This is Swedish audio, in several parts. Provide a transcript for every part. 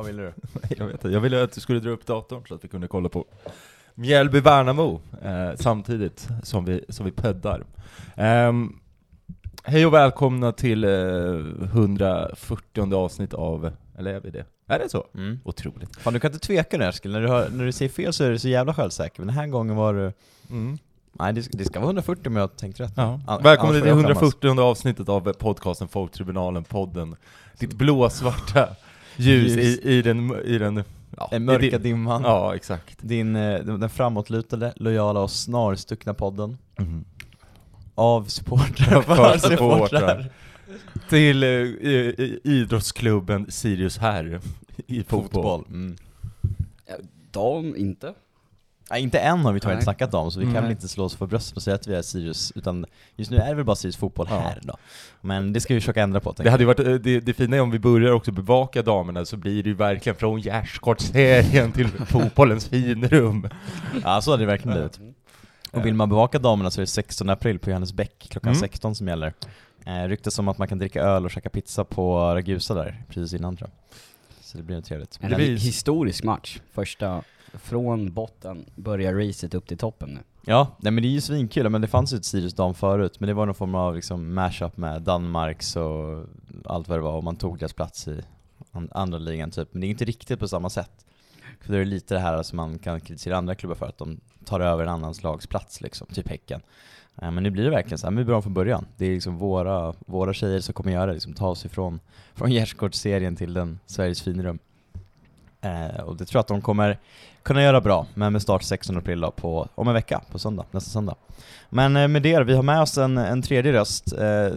Vad ville du? Jag vet inte, jag ville att du skulle dra upp datorn så att vi kunde kolla på Mjällby-Värnamo eh, samtidigt som vi, som vi peddar. Ehm, hej och välkomna till eh, 140 avsnitt av, eller är vi det? Är det så? Mm. Otroligt. Fan du kan inte tveka nu Eskil, när du, har, när du säger fel så är du så jävla självsäker, men den här gången var du... Mm. Nej det, det ska vara 140 om jag har tänkt rätt. Ja. An- Välkommen till skämmas. 140 avsnittet av podcasten Folktribunalen, podden. Ditt blåsvarta ljus Ljus. i, i den, i den ja, i mörka din- dimman. Ja, exakt. Din, eh, den framåtlutade, lojala och snarstuckna podden. Mm. Av supportrar, För supportrar. Till eh, i- idrottsklubben Sirius här i fotboll. Fotboll. Mm. Dam, inte? Nej, inte än har vi Nej. snackat om, så vi kan Mm. väl inte slå oss för bröstet och säga att vi är Sirius, utan just nu är det väl bara Sirius fotboll Ja. här då. Men det ska vi försöka ändra på Det hade varit, eh, det, det fina är om vi börjar också bevaka damerna så blir det ju verkligen från gärdsgårdsserien till fotbollens finrum. Ja, så hade det verkligen blivit. Och vill man bevaka damerna så är det 16 april på Johannesbäck klockan Mm. 16 som gäller. Eh, ryktas om att man kan dricka öl och käka pizza på Ragusa där, precis innan tror jag. Så det blir trevligt. En historisk match. Första, från botten börjar racet upp till toppen nu. Ja, nej men det är ju svinkul, men det fanns ju ett Sirius dam förut, men det var någon form av liksom mashup med Danmarks och allt vad det var, och man tog deras plats i andra ligan typ. Men det är inte riktigt på samma sätt. För det är lite det här som man kan kritisera andra klubbar för, att de tar över en annans lags plats liksom, typ Häcken. Eh, men nu blir det verkligen så här, men vi är bra från början. Det är liksom våra, våra tjejer som kommer göra det, liksom ta oss ifrån från gärdsgårdsserien till den Sveriges finrum. Eh, och det tror jag att de kommer kunna göra bra, men med start 16 april då, på, om en vecka, på söndag, nästa söndag. Men eh, med det, vi har med oss en, en tredje röst. Eh,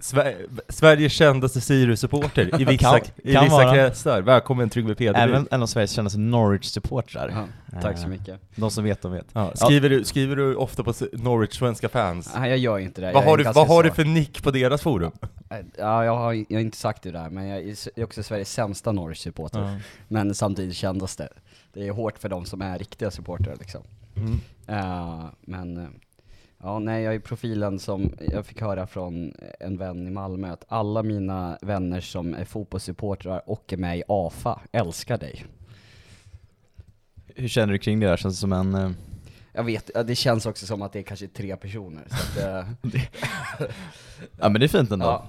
Sver Sveriges kändaste Sirius-supporter i vissa, Kan- i kan vissa kretsar. Välkommen Tryggve Pederby. även en av Sveriges kändaste Norwich-supportrar. Ja, tack så Eh, mycket. De som vet, de vet. Ja, skriver, du, skriver du ofta på s- Norwich svenska fans? Nej, jag gör inte det. Vad har, du, vad har du för nick på deras forum? Ja, jag har, jag har inte sagt det där, men jag är också Sveriges sämsta Norwich-supporter. Men samtidigt kändaste. Det är hårt för de som är riktiga supportrar liksom. Mm. Eh, men, eh, ja nej jag är profilen som, jag fick höra från en vän i Malmö att alla mina vänner som är fotbollssupportrar och är med i AFA älskar dig. Hur känner du kring det där? Känns det som en... eh, Jag vet, det känns också som att det är kanske tre personer, så att, eh, Ja men det är fint ändå. ja.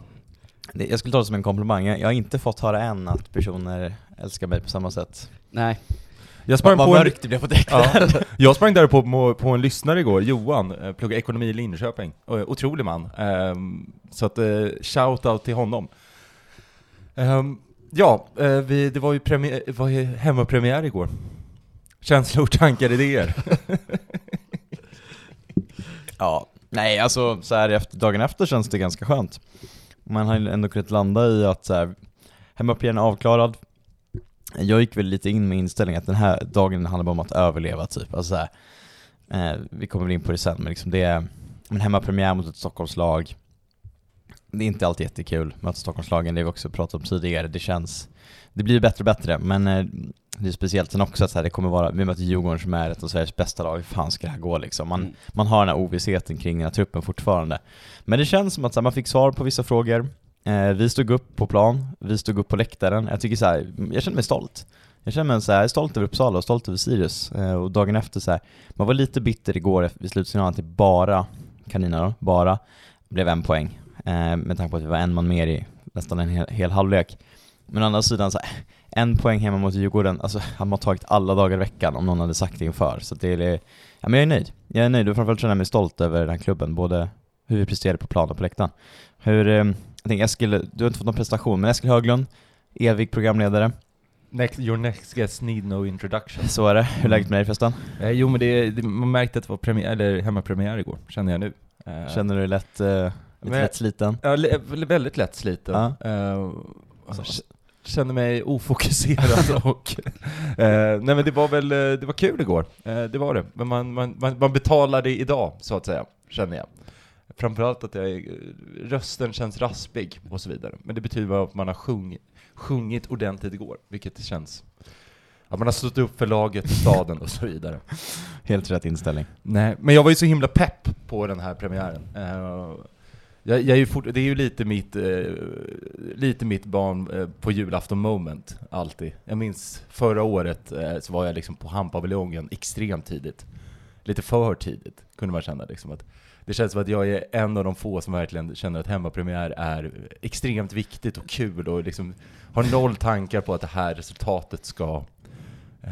Jag skulle ta det som en komplimang. Jag har inte fått höra än att personer älskar mig på samma sätt. Nej, Jag sprang Vad på en, mörkt det blev på direkt Ja, jag sprang där på, på en lyssnare igår, Johan, eh, pluggar ekonomi i Linköping. Eh, Otrolig man. Ehm, Så att, eh, shout-out till honom. Ehm, Ja, vi, det var ju premiär, var ju hemmapremiär igår. Känslor, tankar, idéer. Ja, nej alltså så här efter, dagen efter känns det ganska skönt. Man har ju ändå kunnat landa i att så här, hemmauppgiften är avklarad. Jag gick väl lite in med inställningen att den här dagen handlar bara om att överleva typ. Alltså så här, eh, vi kommer väl in på det sen, men liksom det är en hemmapremiär mot ett Stockholmslag. Det är inte alltid jättekul att möta Stockholmslagen, det har vi också pratat om tidigare. Det känns, det blir bättre och bättre, men eh, det är speciellt sen också att så här, det kommer vara, vi möter Djurgården som är ett av Sveriges bästa lag, hur fan ska det här gå liksom? Man, Mm. man har den här ovissheten kring den här truppen fortfarande. Men det känns som att här, man fick svar på vissa frågor, eh, vi stod upp på plan, vi stod upp på läktaren. Jag tycker så här, jag känner mig stolt. Jag känner mig så här, stolt över Uppsala och stolt över Sirius. Eh, och dagen efter så här, man var lite bitter igår vid slutsignalen det bara, kanina då, bara, blev en poäng. Eh, med tanke på att vi var en man mer i nästan en hel, hel halvlek. Men å andra sidan så här, en poäng hemma mot Djurgården, alltså hade man tagit alla dagar i veckan om någon hade sagt det inför. Så det är, ja men jag är nöjd. Jag är nöjd och framförallt känner jag mig stolt över den här klubben, både hur vi presterade på plan och på läktaren. Hur, eh, jag tänker Eskil, du har inte fått någon prestation, men Eskil Höglund, evig programledare, Next, your next guest need no introduction. så är det. Hur är läget med dig förresten? Eh, jo men det, det, man märkte att det var premiär, eller hemmapremiär igår, känner jag nu. Eh, Känner du dig lätt, eh, lite Men- lätt sliten? Ja, väldigt lätt sliten. Ja. Eh, alltså, känner mig ofokuserad och... eh, nej men det var väl, eh, det var kul igår. Eh, det var det. Men man, man, man, man betalar det idag, så att säga, känner jag. Framförallt att jag, är- rösten känns raspig och så vidare. Men det betyder bara att man har sjungit, sjungit ordentligt igår, vilket känns... Att man har stått upp för laget, staden och så vidare. Helt rätt inställning. Nej, men jag var ju så himla pepp på den här premiären. Eh, jag, jag är ju fort, det är ju lite mitt, eh, lite mitt barn eh, på julafton moment, alltid. Jag minns förra året eh, så var jag liksom på Hampaviljongen extremt tidigt. Lite för tidigt, kunde man känna liksom att det känns som att jag är en av de få som verkligen känner att hemmapremiär är extremt viktigt och kul och liksom har noll tankar på att det här resultatet ska, eh,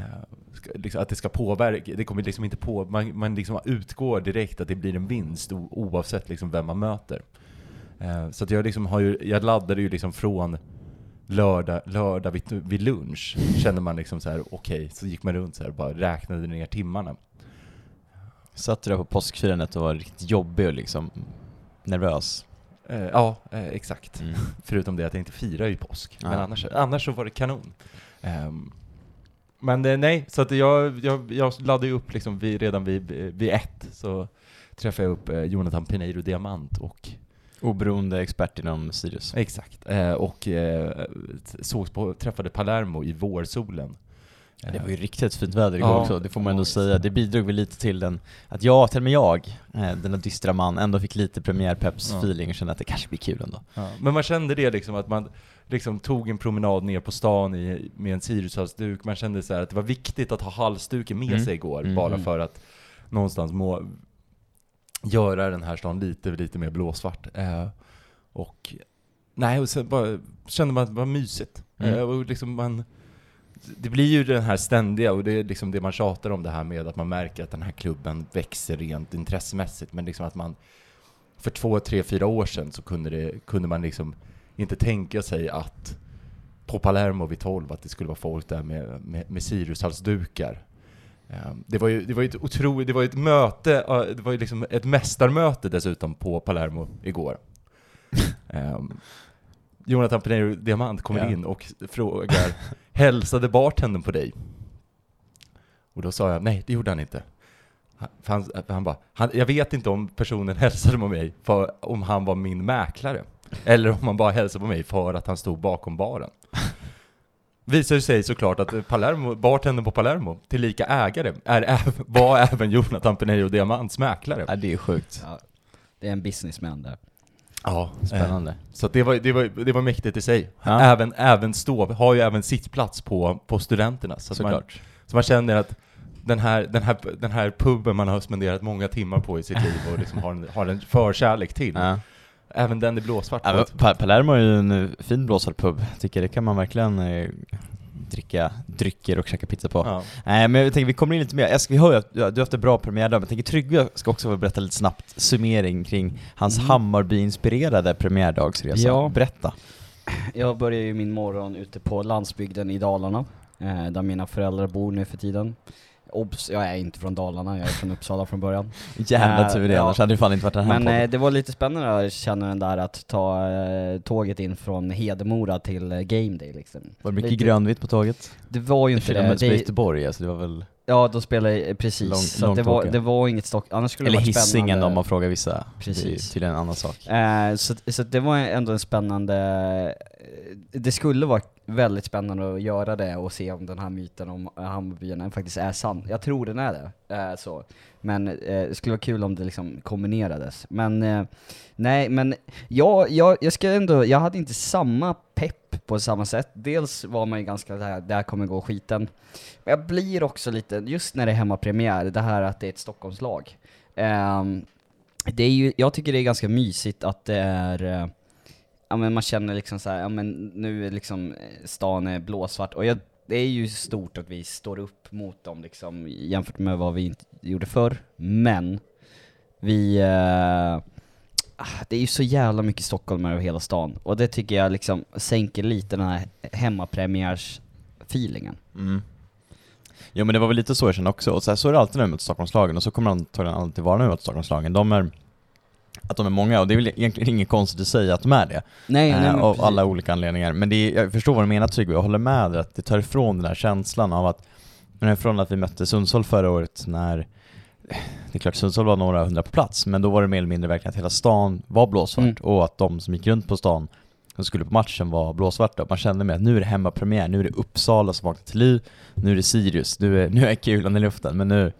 ska liksom, att det ska påverka, det kommer liksom inte på, man, man liksom utgår direkt att det blir en vinst oavsett liksom vem man möter. Eh, så att jag liksom har ju, jag laddade ju liksom från lördag, lördag vid, vid lunch, kände man liksom så här okej, okay, så gick man runt så här och bara räknade ner timmarna. Satt du där på påskfirandet och var riktigt jobbig och liksom nervös? Eh, ja, eh, exakt. Mm. Förutom det att jag inte firar ju påsk. Ja. Men annars, annars så var det kanon. Um, men eh, nej, så att jag, jag, jag laddade ju upp liksom vid, redan vid, vid ett, så träffade jag upp eh, Jonathan Pineiro Diamant och Oberoende expert inom Sirius. Exakt, eh, och eh, sågs på, träffade Palermo i vårsolen. Ja, det var ju riktigt fint väder igår ja, också, det får man ändå säga. Det bidrog väl lite till den, att jag, till och med jag, eh, denna dystra man, ändå fick lite premiärpeps-feeling och kände att det kanske blir kul ändå. Ja. Men man kände det liksom, att man liksom tog en promenad ner på stan i, med en Siriushalsduk, man kände så att det var viktigt att ha halsduken med mm. sig igår, mm. bara mm. för att någonstans må, göra den här stan lite, lite mer blåsvart. Eh, och nej, och sen bara kände man att det var mysigt. Mm. Eh, och liksom man, det blir ju den här ständiga, och det är liksom det man tjatar om det här med att man märker att den här klubben växer rent intressemässigt, men liksom att man för två, tre, fyra år sedan så kunde, det, kunde man liksom inte tänka sig att på Palermo vid 12 att det skulle vara folk där med, med, med Siriushalsdukar. Um, det var ju det var ett otroligt, det var ett möte, det var ju liksom ett mästarmöte dessutom på Palermo igår. um, Jonathan Pinheiro Diamant kommer ja. in och frågar Hälsade bartendern på dig? Och då sa jag, nej det gjorde han inte. Han, för han bara, han, jag vet inte om personen hälsade på mig för om han var min mäklare. Eller om han bara hälsade på mig för att han stod bakom baren. Visade sig såklart att Palermo, bartendern på Palermo, tillika ägare, är, var även Jonathan Pinheiro Diamants mäklare. Ja, det är sjukt. Ja, det är en businessman där. Ja, spännande. Eh, så det var, det, var, det var mäktigt i sig. Ja. Även, även stå, har ju även sittplats på, på studenterna. Så, man, så man känner att den här, den, här, den här puben man har spenderat många timmar på i sitt liv och liksom har, en, har en förkärlek till. Ja. Även den är blåsvart. Ja, pa Palermo är ju en fin blåsvart pub, tycker det kan man verkligen eh, dricka drycker och käka pizza på. Ja. Nej men jag tänker vi kommer in lite mer, jag ska, vi hör ju att du har haft en bra premiär där, men jag tänker Tryggve ska också berätta lite snabbt summering kring hans mm. Hammarby-inspirerade premiärdagsresa. Ja. Berätta. Jag börjar ju min morgon ute på landsbygden i Dalarna, eh, där mina föräldrar bor nu för tiden. Obs, jag är inte från Dalarna, jag är från Uppsala från början. Jävla tur det, ja. annars hade det fan inte varit den här Men eh, det var lite spännande att känna den där att ta eh, tåget in från Hedemora till eh, Game Day liksom. Var det mycket lite... grönvitt på tåget? Det var ju inte det. Det Göteborg, alltså det var väl Ja, de spelade, precis. Lång, så det, var, det var inget stock, annars skulle Eller det varit spännande. Hisingen om man frågar vissa. Precis. Till en annan sak. Eh, så, så det var ändå en spännande, det skulle vara väldigt spännande att göra det och se om den här myten om Hammarbyarna faktiskt är sann. Jag tror den är det. Eh, så. Men eh, det skulle vara kul om det liksom kombinerades. Men eh, nej, men jag, jag, jag ska ändå, jag hade inte samma pepp på samma sätt. Dels var man ju ganska såhär, det här kommer gå skiten. Men jag blir också lite, just när det är hemmapremiär, det här att det är ett Stockholmslag. Eh, det är ju, jag tycker det är ganska mysigt att det är eh, ja men man känner liksom så här, ja men nu är liksom eh, stan är blåsvart, och jag, det är ju stort att vi står upp mot dem liksom, jämfört med vad vi inte gjorde förr, men vi, Eh, ah, det är ju så jävla mycket stockholmare över hela stan, och det tycker jag liksom sänker lite den här hemmapremiärs-feelingen. Mm. Jo men det var väl lite så jag kände också, och så, här, så är det alltid nu mot Stockholmslagen, och så kommer det antagligen alltid vara nu mot Stockholmslagen. De är, att de är många, och det är väl egentligen inget konstigt att säga att de är det. Nej, nej, eh, av alla olika anledningar. Men det är, jag förstår vad du menar Tryggve, jag håller med dig att det tar ifrån den här känslan av att, men från att vi mötte Sundsvall förra året när det är klart Sundsvall var några hundra på plats, men då var det mer eller mindre verkligen att hela stan var blåsvart mm. och att de som gick runt på stan som skulle på matchen var blåsvarta. Man kände med att nu är det hemmapremiär, nu är det Uppsala som vaknar till liv, nu är det Sirius, nu är, nu är kulan i luften, men nu,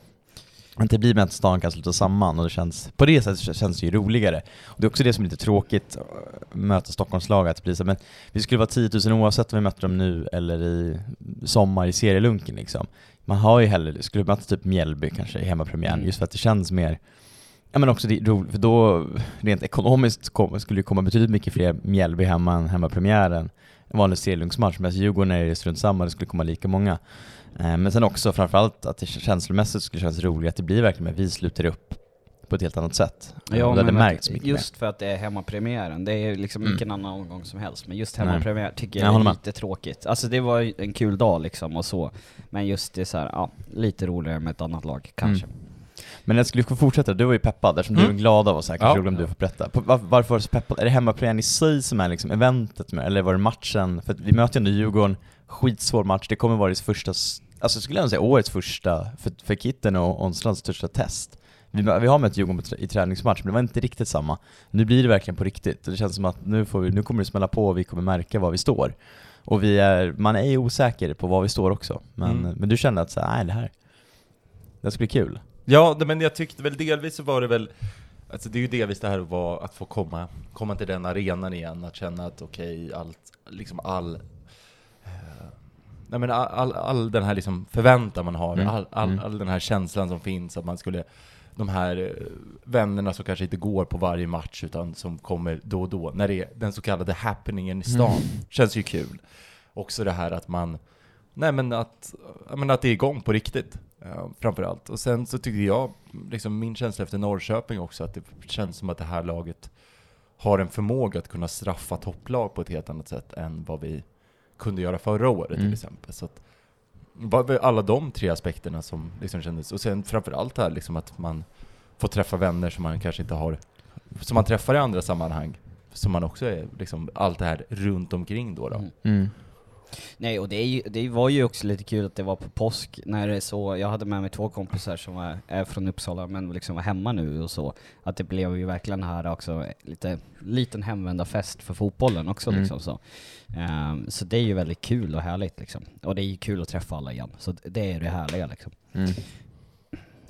att det blir med att stan kan sluta samman och det känns, på det sättet känns det ju roligare. Och det är också det som är lite tråkigt, att möta Stockholmslag, att blir så, men vi skulle vara 10 000 oavsett om vi mötte dem nu eller i sommar i serielunken liksom. Man har ju hellre, skulle möta typ Mjällby kanske i hemmapremiären, Mm. just för att det känns mer Ja men också det roligt, för då rent ekonomiskt kom, skulle det komma betydligt mycket fler Mjällby hemma än hemmapremiären en vanlig serielunksmatch, medan Djurgården är det strunt samma, det skulle komma lika många. Eh, Men sen också framförallt att det känslomässigt skulle kännas roligt att det blir verkligen att vi sluter upp på ett helt annat sätt. Ja, det hade märkts mycket just för att det är hemmapremiären, det är liksom Mm. vilken annan omgång som helst, men just Nej. hemmapremiär tycker Jag jag är med. lite tråkigt. Alltså det var en kul dag liksom och så, men just det är så här, ja, lite roligare med ett annat lag kanske. Mm. Men jag skulle få fortsätta, du var ju peppad eftersom Mm. du är glad av oss här, kanske Ja. om du får berätta. Var, varför var du så peppad? Är det hemmapremiären i sig som är liksom eventet med, eller var det matchen? För vi möter ju ändå Djurgården, skitsvår match, det kommer vara det första, alltså skulle jag säga årets första, för, för Kitten och Onslands största test. Vi, vi har mött Djurgården i träningsmatch, men det var inte riktigt samma. Nu blir det verkligen på riktigt, det känns som att nu, får vi, nu kommer det smälla på och vi kommer märka var vi står. Och vi är, man är ju osäker på var vi står också, men, Mm. men du kände att så här, nej det här, det ska bli kul. Ja, men jag tyckte väl delvis så var det väl Alltså det är ju delvis det här att, vara, att få komma, komma till den arenan igen, att känna att okej, allt, liksom all Nej men all, all, all den här liksom förväntan man har, Mm. all, all, Mm. all den här känslan som finns att man skulle De här eh, vännerna som kanske inte går på varje match utan som kommer då och då, när det är den så kallade happeningen i stan, Mm. känns ju kul. Också det här att man Nej men att, ja, men att det är igång på riktigt, uh, framförallt. Och sen så tycker jag, liksom min känsla efter Norrköping också, att det känns som att det här laget har en förmåga att kunna straffa topplag på ett helt annat sätt än vad vi kunde göra förra året till Mm. exempel. Så att, var alla de tre aspekterna som liksom kändes, och sen framförallt här liksom att man får träffa vänner som man kanske inte har, som man träffar i andra sammanhang, som man också är, liksom allt det här runt omkring då. då. Mm. Nej, och det, ju, det var ju också lite kul att det var på påsk, när det är så, jag hade med mig två kompisar som är, är från Uppsala men liksom var hemma nu och så, att det blev ju verkligen här också lite, liten hemvändarfest för fotbollen också Mm. liksom så. Ehm, så det är ju väldigt kul och härligt liksom. Och det är ju kul att träffa alla igen, så det är det härliga liksom. Mm.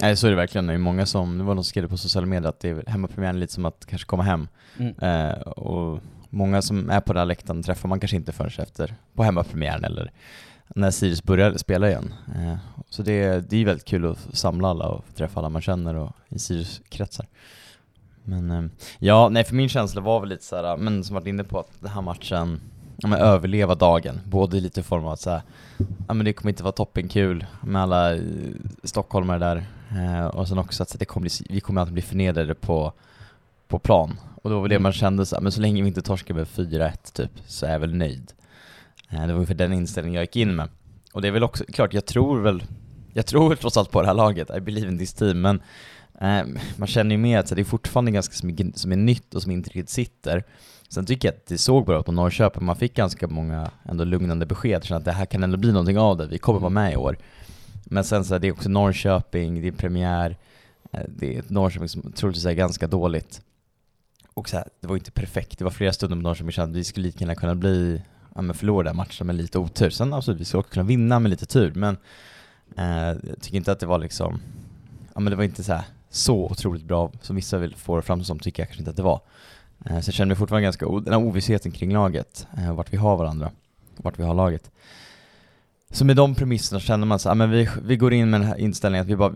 Nej så är det verkligen, det är många som, det var någon som skrev på sociala medier att det är hemmapremiären lite som att kanske komma hem. Mm. Eh, och många som är på den här läktaren träffar man kanske inte förrän efter, på hemmapremiären eller när Sirius börjar spela igen. Eh, så det, är- det är väldigt kul att samla alla och träffa alla man känner och i Sirius kretsar. Men eh, ja, nej för min känsla var väl lite såhär, men som varit inne på att den här matchen, ja, men överleva dagen, både lite i form av att såhär, ja men det kommer inte vara toppenkul med alla eh, stockholmare där, och sen också att det kommer bli, vi kommer alltid bli förnedrade på, på plan. Och då var det Mm. man kände såhär, men så länge vi inte torskar med 4-1 typ, så är jag väl nöjd. Eh, det var ungefär den inställningen jag gick in med. Och det är väl också, klart jag tror väl, jag tror väl trots allt på det här laget, I believe in this team, men eh, man känner ju med att så det är fortfarande ganska så mycket som är nytt och som inte riktigt sitter. Sen tycker jag att det såg bra ut på Norrköping, man fick ganska många ändå lugnande besked, så att det här kan ändå bli någonting av det, vi kommer vara med i år. Men sen så är det också Norrköping, det är premiär, eh, det är ett Norrköping som troligtvis är ganska dåligt. Och så här, det var inte perfekt, det var flera stunder med vi kände att vi skulle lika gärna kunna bli, ja men förlora den matchen med lite otur. Sen absolut, vi skulle också kunna vinna med lite tur, men eh, jag tycker inte att det var liksom, ja men det var inte så här så otroligt bra som vissa vill få det fram som, tycker jag kanske inte att det var. Eh, så jag känner mig fortfarande ganska, den här ovissheten kring laget, eh, vart vi har varandra, vart vi har laget. Så med de premisserna känner man så, men vi, vi går in med den här inställningen att vi bara,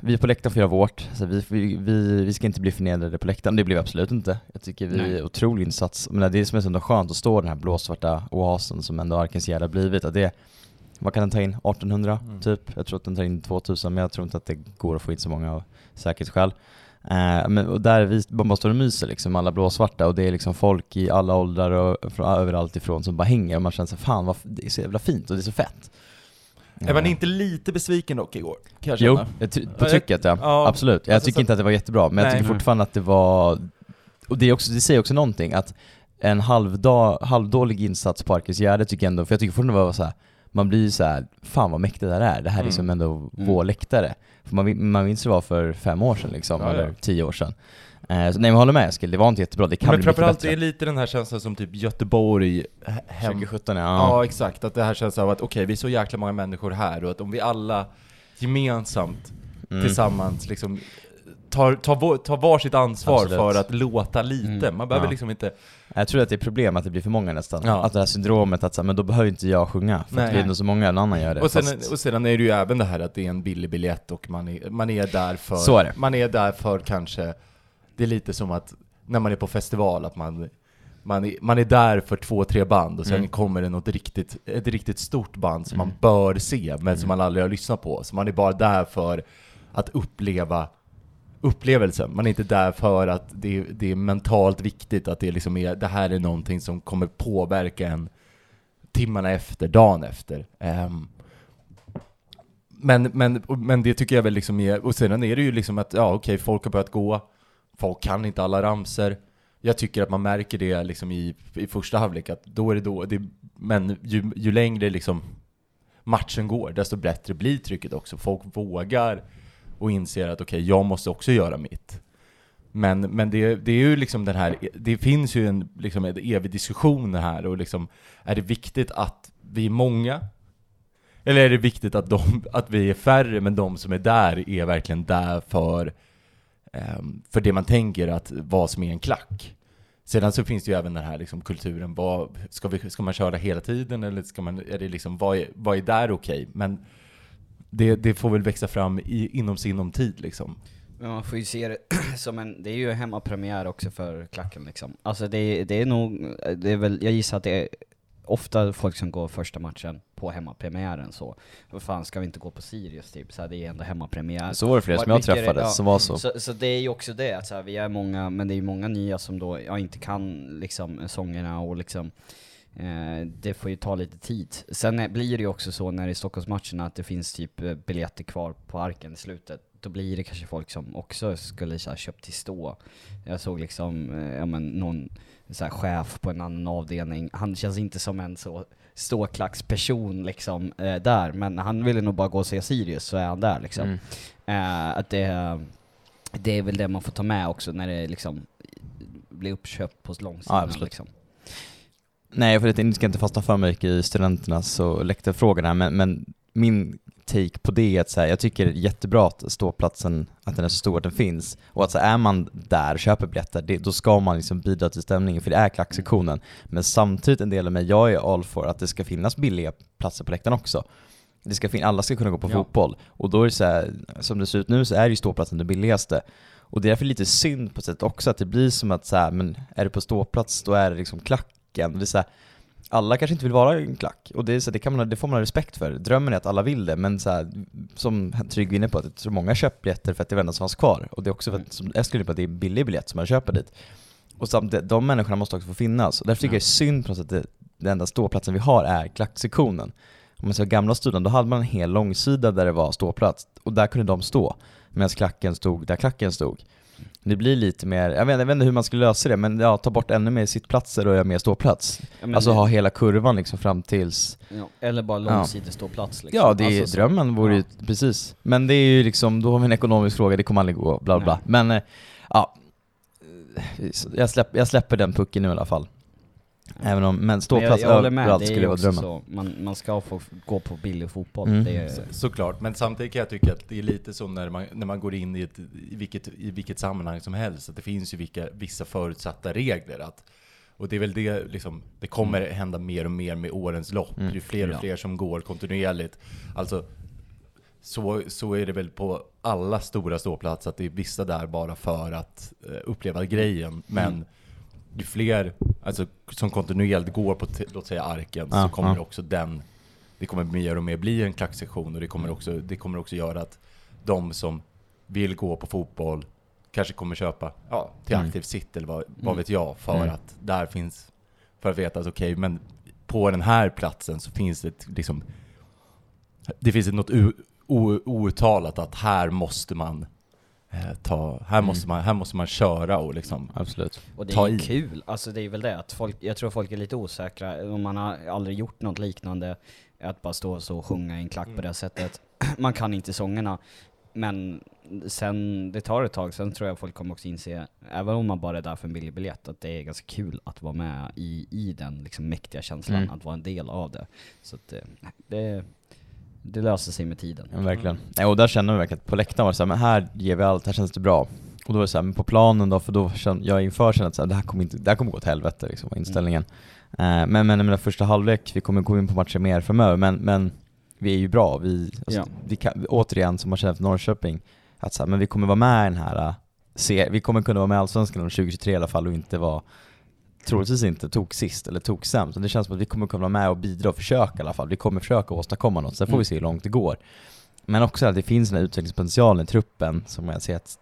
vi på läktaren får göra vårt, så vi, vi, vi, vi ska inte bli förnedrade på läktaren, det blev vi absolut inte. Jag tycker vi Nej. är otrolig insats, men det är som är så skönt att stå i den här blåsvarta oasen som ändå Arkens Gärde har blivit, att det vad kan den ta in? 1800 Mm. typ? Jag tror att den tar in 2000 men jag tror inte att det går att få in så många av säkerhetsskäl. Eh, men och där vi bara står och myser liksom, alla blåsvarta och det är liksom folk i alla åldrar och från överallt ifrån som bara hänger och man känner så fan vad, det är så jävla fint och det är så fett. Är man Ja. inte lite besviken dock igår? Kan jag Jo, känna? jag ty- på Ja, jag- trycket ja. ja, Absolut. Jag alltså tycker så- inte att det var jättebra, men jag Nej. tycker Nej. fortfarande att det var... Och det, är också, det säger också någonting, att en halvdag, halvdålig insats på Arkens Gärde tycker jag ändå, för jag tycker fortfarande det var så här. Man blir så här, fan vad mäktigt det här är, det här är Mm. liksom ändå Mm. vår läktare. För man, man minns hur det var för fem år sedan liksom, Ja, ja. eller tio år sedan. Eh, så, nej men jag håller med Eskil, det var inte jättebra, det kan Men bli framförallt det är lite den här känslan som typ Göteborg he- hem... 2017 ja. Ja. exakt, att det här känns av att okej, vi är så jäkla många människor här och att om vi alla gemensamt Mm. tillsammans liksom tar, tar, tar varsitt ansvar Absolut. för att låta lite. Mm. Man behöver Ja. liksom inte... Jag tror att det är problem att det blir för många nästan. Ja. Att det här syndromet att så här, men då behöver inte jag sjunga, för att Nej. det är ändå så många, någon annan gör det. Och sen, Fast- och sedan är det ju även det här att det är en billig biljett och man är, man är där för... Så är det. Man är där för kanske... Det är lite som att när man är på festival, att man, man, är, man är där för två, tre band och sen Mm. kommer det något riktigt, ett riktigt stort band som Mm. man bör se, men som man aldrig har lyssnat på. Så man är bara där för att uppleva upplevelsen. Man är inte där för att det är, det är mentalt viktigt, att det, liksom är, det här är någonting som kommer påverka en timmarna efter, dagen efter. Um, men, men, men det tycker jag väl liksom är, och sedan är det ju liksom att, ja okej, folk har börjat gå, folk kan inte alla ramser. Jag tycker att man märker det liksom i, i första halvlek, att då är det då, det, men ju, ju längre liksom matchen går, desto bättre blir trycket också. Folk vågar och inser att okej, jag måste också göra mitt. Men, men det, det är ju liksom den här, det finns ju en, liksom en evig diskussion här och liksom, är det viktigt att vi är många? Eller är det viktigt att, de, att vi är färre, men de som är där är verkligen där för, ehm, för det man tänker att vad som är en klack? Sedan så finns det ju även den här liksom kulturen, vad, ska, vi, ska man köra hela tiden eller ska man, är det liksom, vad är, vad är där okej? Men det, det får väl växa fram i, inom sinom tid liksom. Men man får ju se det som en, det är ju hemmapremiär också för klacken liksom. Alltså det, det är nog, det är väl, jag gissar att det är ofta folk som går första matchen på hemmapremiären så. Vad fan ska vi inte gå på Sirius typ? Så här, det är ändå hemmapremiär. Så var det flera som jag det- träffade ja. som var så. Så, så det är ju också det, att så här, vi är många, men det är ju många nya som då ja, inte kan liksom sångerna och liksom det får ju ta lite tid. Sen blir det ju också så när det är Stockholmsmatcherna att det finns typ eh, biljetter kvar på arken i slutet. Då blir det kanske folk som också skulle så här, köpt till stå. Jag såg liksom, eh, ja men någon så här, chef på en annan avdelning, han känns inte som en så ståklacksperson liksom eh, där, men han ville nog bara gå och se Sirius så är han där liksom. Mm. Eh, att det, det är väl det man får ta med också när det liksom blir uppköpt på långsidan Ja, absolut. liksom. Nej, för jag ska inte fastna för mycket i studenternas och läktarfrågorna, men, men min take på det är att så här, jag tycker det är jättebra att ståplatsen, att den är så stor att den finns. Och att så här, är man där och köper biljetter, det, då ska man liksom bidra till stämningen, för det är klacksektionen. Men samtidigt en del av mig, jag är all för att det ska finnas billiga platser på läktaren också. Det ska fin- alla ska kunna gå på Ja. fotboll. Och då är det så här, som det ser ut nu så är ju ståplatsen det billigaste. Och det är därför lite synd på sätt också att det blir som att så här, men är du på ståplats då är det liksom klacken. Det är så här, alla kanske inte vill vara en klack, och det, är så, det, kan man, det får man ha respekt för. Drömmen är att alla vill det, men så här, som Trygg inne på, att jag tror många köper biljetter för att det är det enda som fanns kvar. Och det är också för att, som Eskil på, att det är billig biljett som man köper dit. Och samtidigt, de människorna måste också få finnas. Och därför tycker Ja. jag det är synd på något sätt att det, den enda ståplatsen vi har är klacksektionen. Om man ser gamla studion, då hade man en hel långsida där det var ståplats, och där kunde de stå. Medan klacken stod där klacken stod. Det blir lite mer, jag vet, jag vet inte hur man skulle lösa det, men ja, ta bort ännu mer sittplatser och göra mer ståplats. Ja, alltså det- ha hela kurvan liksom fram tills ja, eller bara Ja. långsideståplats liksom. Ja, det är Alltså, så- drömmen vore ju, precis. Men det är ju liksom, då har vi en ekonomisk fråga, det kommer aldrig gå, bla bla. Nej. Men, eh, ja. Jag, släpp, jag släpper den pucken nu i alla fall. Även om, men Men jag, ståplats jag håller med, överallt skulle vara drömmen. så, man, man ska få gå på billig fotboll. Mm. Det är, Så, såklart, men samtidigt kan jag tycka att det är lite som när man, när man går in i, ett, i, vilket, i vilket sammanhang som helst, att det finns ju vilka, vissa förutsatta regler. Att, och det är väl det, liksom, det kommer hända mer och mer med årens lopp. Mm. Det är fler och Ja. fler som går kontinuerligt. Alltså, så, så är det väl på alla stora ståplatser, att det är vissa där bara för att eh, uppleva grejen. Men Mm. Ju fler alltså, som kontinuerligt går på, låt säga arken, Ja, så kommer ja. det också den, det kommer mer och mer bli en klacksektion och det kommer också, det kommer också göra att de som vill gå på fotboll kanske kommer köpa ja, till Mm. aktiv sitt eller vad, vad Mm. vet jag, för Mm. att där finns, för att veta att okej, men på den här platsen så finns det liksom, det finns ett något o, outtalat att här måste man ta, här, Mm. måste man, här måste man köra och liksom Absolut. och det ta är ju i. kul, alltså det är väl det att folk, jag tror folk är lite osäkra, om man har aldrig gjort något liknande, att bara stå så och sjunga i en klack på det sättet. Man kan inte sångerna, men sen, det tar ett tag, sen tror jag folk kommer också inse, även om man bara är där för en billig biljett, att det är ganska kul att vara med i, i den liksom mäktiga känslan, Mm. att vara en del av det. Så att, eh, det, det löser sig med tiden. Ja, verkligen. Nej, och där känner man verkligen att på läktaren var det så här, men här ger vi allt, här känns det bra. Och då var det så här, men på planen då, för då kände jag inför kände att så här, det här kommer inte, det här kommer gå åt helvete liksom, var inställningen. Eh, men, men menar första halvlek, vi kommer gå in på matcher mer framöver, men, men vi är ju bra. Vi, alltså, Ja. vi kan, återigen, som man känner efter Norrköping, att så här, men vi kommer vara med i den här, äh, se, vi kommer kunna vara med i Allsvenskan under 2023 i alla fall och inte vara troligtvis inte tok sist eller tok sämst. Det känns som att vi kommer kunna vara med och bidra och försöka i alla fall. Vi kommer försöka åstadkomma något, sen får Mm. vi se hur långt det går. Men också att det finns den här utvecklingspotentialen i truppen som jag ser att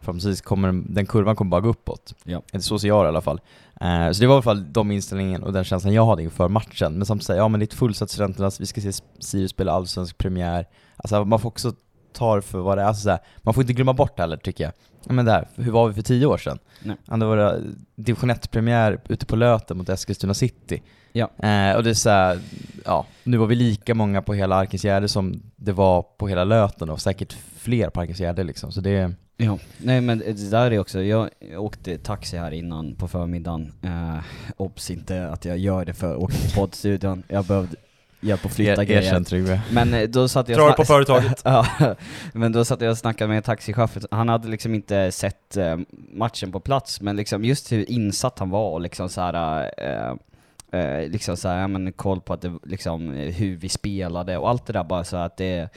förhoppningsvis kommer den- kurvan kommer bara gå uppåt. Ja. Så ser jag det i alla fall. Eh, så det var i alla fall de inställningen och den känslan jag hade inför matchen. Men samtidigt, ja men det är ett fullsatt Studenternas, vi ska se Sirius spela allsvensk premiär. Alltså man får också ta det för vad det är, alltså, så här, man får inte glömma bort heller tycker jag. Ja, men där, hur var vi för tio år sedan? Nej. Ja, det var division 1-premiär ute på Löten mot Eskilstuna City. Ja. Eh, och det är så här, ja, nu var vi lika många på hela Arkensgärde som det var på hela Löten och säkert fler på Arkensgärde liksom. Så det, Ja, nej men det där är också, jag åkte taxi här innan på förmiddagen, eh, obs inte att jag gör det för att åka till poddstudion, jag behövde hjälp att flytta er, grejer. erkänn Tryggve. Men eh, då satt jag Drar på företaget. ja, men då satt jag och snackade med taxichauffören, han hade liksom inte sett eh, matchen på plats, men liksom just hur insatt han var och liksom så här. Eh, eh, liksom så här, ja, men koll på att det, liksom, hur vi spelade och allt det där bara så att det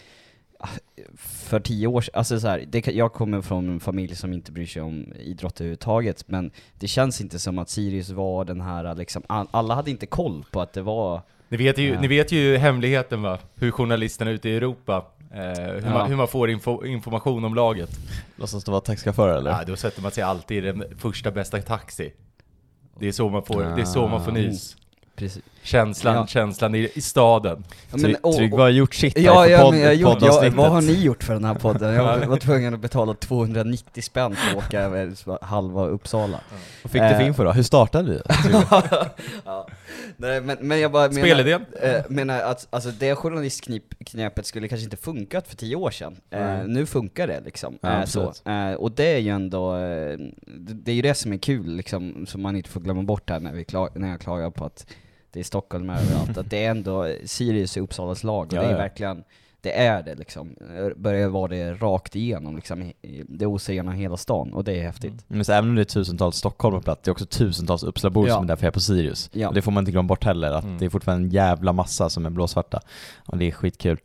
för tio år sedan, alltså så här, det, jag kommer från en familj som inte bryr sig om idrott överhuvudtaget, men det känns inte som att Sirius var den här liksom, all- alla hade inte koll på att det var Ni vet, ju, Ja. ni vet ju hemligheten va? Hur journalisterna ute i Europa, eh, hur, Ja. man, hur man får info, information om laget. Låtsas du vara taxichaufför eller? Ja, då sätter man sig alltid i den första bästa taxi. Det är så man får, det är så man får Ah. nys. precis. Känslan, Ja. känslan i, i staden. Ja, och- Tryggve har gjort sitt här Ja, ja podd, men jag gjort, ja, vad har ni gjort för den här podden? Jag var tvungen att betala 290 spänn för att åka över halva Uppsala. Vad fick du för Eh. info då? Hur startade vi? ja. Nej, men, men jag bara menar, Spelidén? eh, menar att alltså, det journalistknepet skulle kanske inte funkat för tio år sedan. Eh, Nej. nu funkar det liksom. Ja, eh, så. Eh, och det är ju ändå, eh, det, det är ju det som är kul liksom, som man inte får glömma bort här när, vi klag, när jag klagar på att det är Stockholm överallt, att det är ändå Sirius i Uppsalas lag och Ja, det är ja. verkligen det är det liksom, börjar vara det rakt igenom liksom, i- i- det osar genom hela stan och det är häftigt. Men så även om det är tusentals Stockholm på plats, det är också tusentals Uppsalabor Ja. som är där för på Sirius. Ja. Och det får man inte glömma bort heller, att Mm. det är fortfarande en jävla massa som är blåsvarta. Och det är skitkul.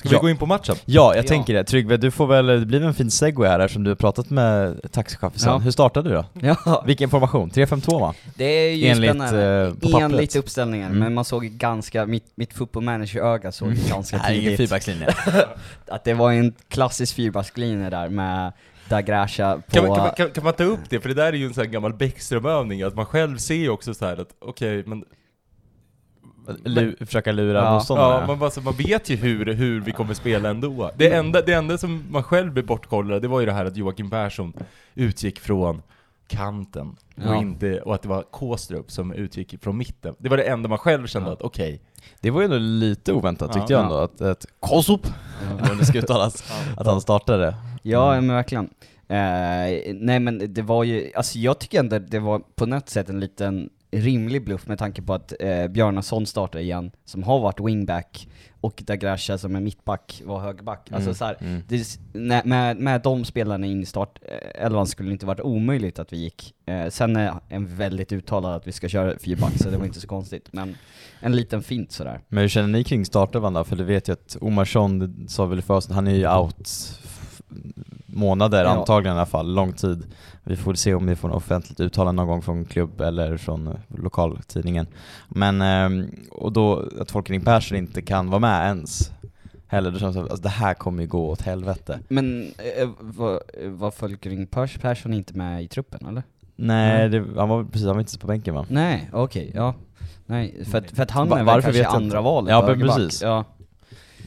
Ska vi Ja. gå in på matchen? Ja, jag Ja. tänker det. Tryggve, du får väl, det blir en fin segway här eftersom du har pratat med taxichauffören. Ja. Hur startade du då? Ja, Vilken formation? 3-5-2 va? det är ju Enligt, spännande. eh, på. Enligt uppställningen, Mm. men man såg ganska, mitt, mitt football manager-öga såg ju ganska Nej, ingen tidigt fyrbackslinje. att det var en klassisk fyrbackslinje där med Dagrasha på... Kan, man- kan, man- kan, kan man ta upp det? För det där är ju en sån här gammal Bäckström-övning, att man själv ser ju också så här att okej, men Lu, försöka lura Ja. motståndare. Ja, man, bara, så man vet ju hur, hur vi kommer spela ändå. Det enda, det enda som man själv blev bortkollad, det var ju det här att Joakim Persson utgick från kanten. Ja. Och, inte, och att det var Kåstrup som utgick från mitten. Det var det enda man själv kände Ja. att okej. Det var ju ändå lite oväntat tyckte Ja. jag ändå, att, att Kosup, om det ska uttalas, att han startade. Ja, Mm. men verkligen. Eh, nej men det var ju, alltså jag tycker ändå det var på något sätt en liten rimlig bluff med tanke på att eh, Bjarnason startar igen, som har varit wingback, och Dagrasha som är mittback var högerback. Alltså Mm, så här, mm. det, när- med, med de spelarna in i startelvan skulle det inte varit omöjligt att vi gick. Eh, sen är en väldigt uttalad att vi ska köra fyrback, så det var inte så konstigt. Men en liten fint sådär. Men hur känner ni kring startelvan då? För du vet ju att Omarsson, sa väl först, han är ju out månader Ja. antagligen i alla fall, lång tid. Vi får se om vi får något offentligt uttalande någon gång från klubb eller från eh, lokaltidningen. Men, ehm, och då att Folke Persson inte kan vara med ens heller, då känns det som att alltså, det här kommer ju gå åt helvete. Men eh, var, var Folkring Pers Persson inte med i truppen eller? Nej, det, han var precis, han var inte på bänken va? Nej, okej, ja. Nej, för att, för att han är väl kanske andra valet Ja, precis. Ja.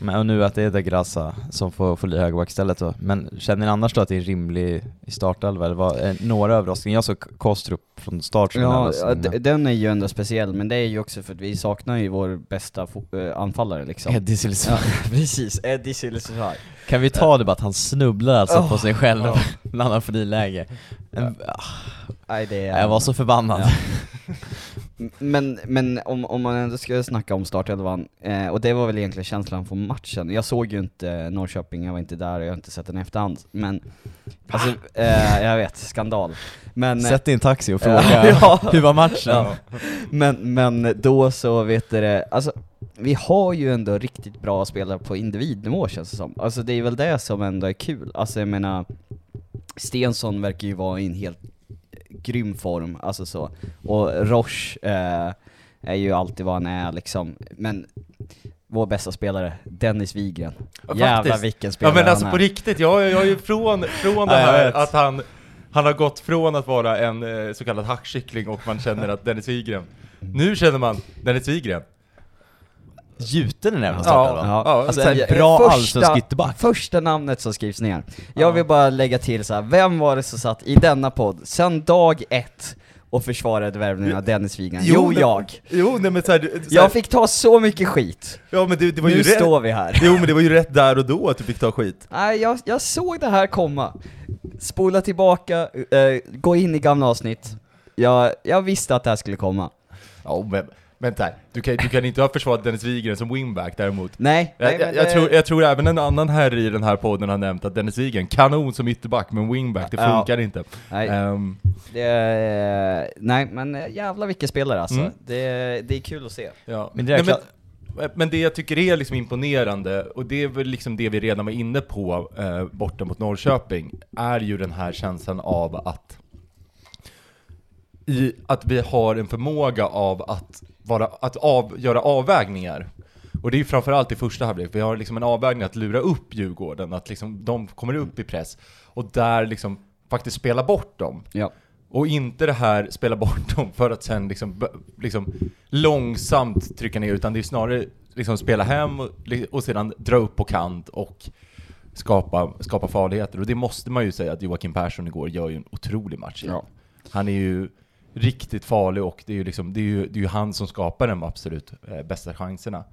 Men, och nu att det är Degrassa som får, får bli högerback istället då. Men känner ni annars då att det är en rimlig i startelva? eller var eh, några överraskningar? Jag såg Kostrup från start som Ja, den är ju ändå speciell, men det är ju också för att vi saknar ju vår bästa äh, anfallare liksom. Eddie Silva. Ja, precis, Eddie Silesaj. Kan vi ta det bara att han snubblar alltså Oh. på sig själv Ja. när han har friläge? En- ah, Nej det är... Jag var så förbannad. Ja. Men, men om, om man ändå ska snacka om startelvan, eh, och det var väl egentligen känslan från matchen. Jag såg ju inte Norrköping, jag var inte där och jag har inte sett den i efterhand. Men, alltså, eh, jag vet, skandal. Men, eh, Sätt en taxi och fråga, Ja. hur var matchen? Ja. men, men då så vet du det, alltså vi har ju ändå riktigt bra spelare på individnivå känns det som. Alltså det är väl det som ändå är kul. Alltså jag menar, Stensson verkar ju vara i en helt grym form, alltså så. Och Roche eh, är ju alltid vad han är liksom, men vår bästa spelare, Dennis Wigren. Ja, Jävlar vilken Ja spelare men alltså han på är. riktigt, jag, jag är ju från, från det Ja, här att han, han har gått från att vara en eh, så kallad hackkyckling och man känner att Dennis Wigren, nu känner man Dennis Wigren. Gjuten i den här Ja, startelvan. ja. Alltså en bra första- allsvensk ytterback. Första namnet som skrivs ner. Jag vill bara lägga till så här. vem var det som satt i denna podd sen dag ett och försvarade värvningen av Dennis Wigren? Jo, Jo, men- jag! Jo nej men såhär, så här, Jag fick ta så mycket skit. ja men det, det var Nu ju rätt, står vi här. jo men det var ju rätt där och då att du fick ta skit. Nej, jag, jag såg det här komma. Spola tillbaka, eh, gå in i gamla avsnitt. Jag, jag visste att det här skulle komma. Ja men, vänta här. Du kan, du kan inte ha försvarat Dennis Wigren som wingback däremot. Nej, Jag, nej jag, jag, det- tror, jag tror även en annan herre i den här podden har nämnt att Dennis Wigren, kanon som ytterback, men wingback, det Ja. funkar inte. Nej, Ehm, det, är- nej men jävla vilken spelare alltså. Mm. Det, det är kul att se. Ja. Men det är Nej, men, men det jag tycker är liksom imponerande, och det är väl liksom det vi redan var inne på eh, borta mot Norrköping, är ju den här känslan av att i, att vi har en förmåga av att, vara, att av, göra avvägningar. Och det är ju framförallt i första halvlek, vi har liksom en avvägning att lura upp Djurgården, att liksom de kommer upp i press, och där liksom faktiskt spela bort dem. Ja. Och inte det här spela bort dem för att sen liksom, liksom långsamt trycka ner, utan det är snarare liksom spela hem och, och sedan dra upp på kant och skapa, skapa farligheter. Och det måste man ju säga att Joakim Persson igår gör ju en otrolig match. Ja. Han är ju riktigt farlig och det är ju, liksom, det är ju, det är ju han som skapar de absolut eh, bästa chanserna.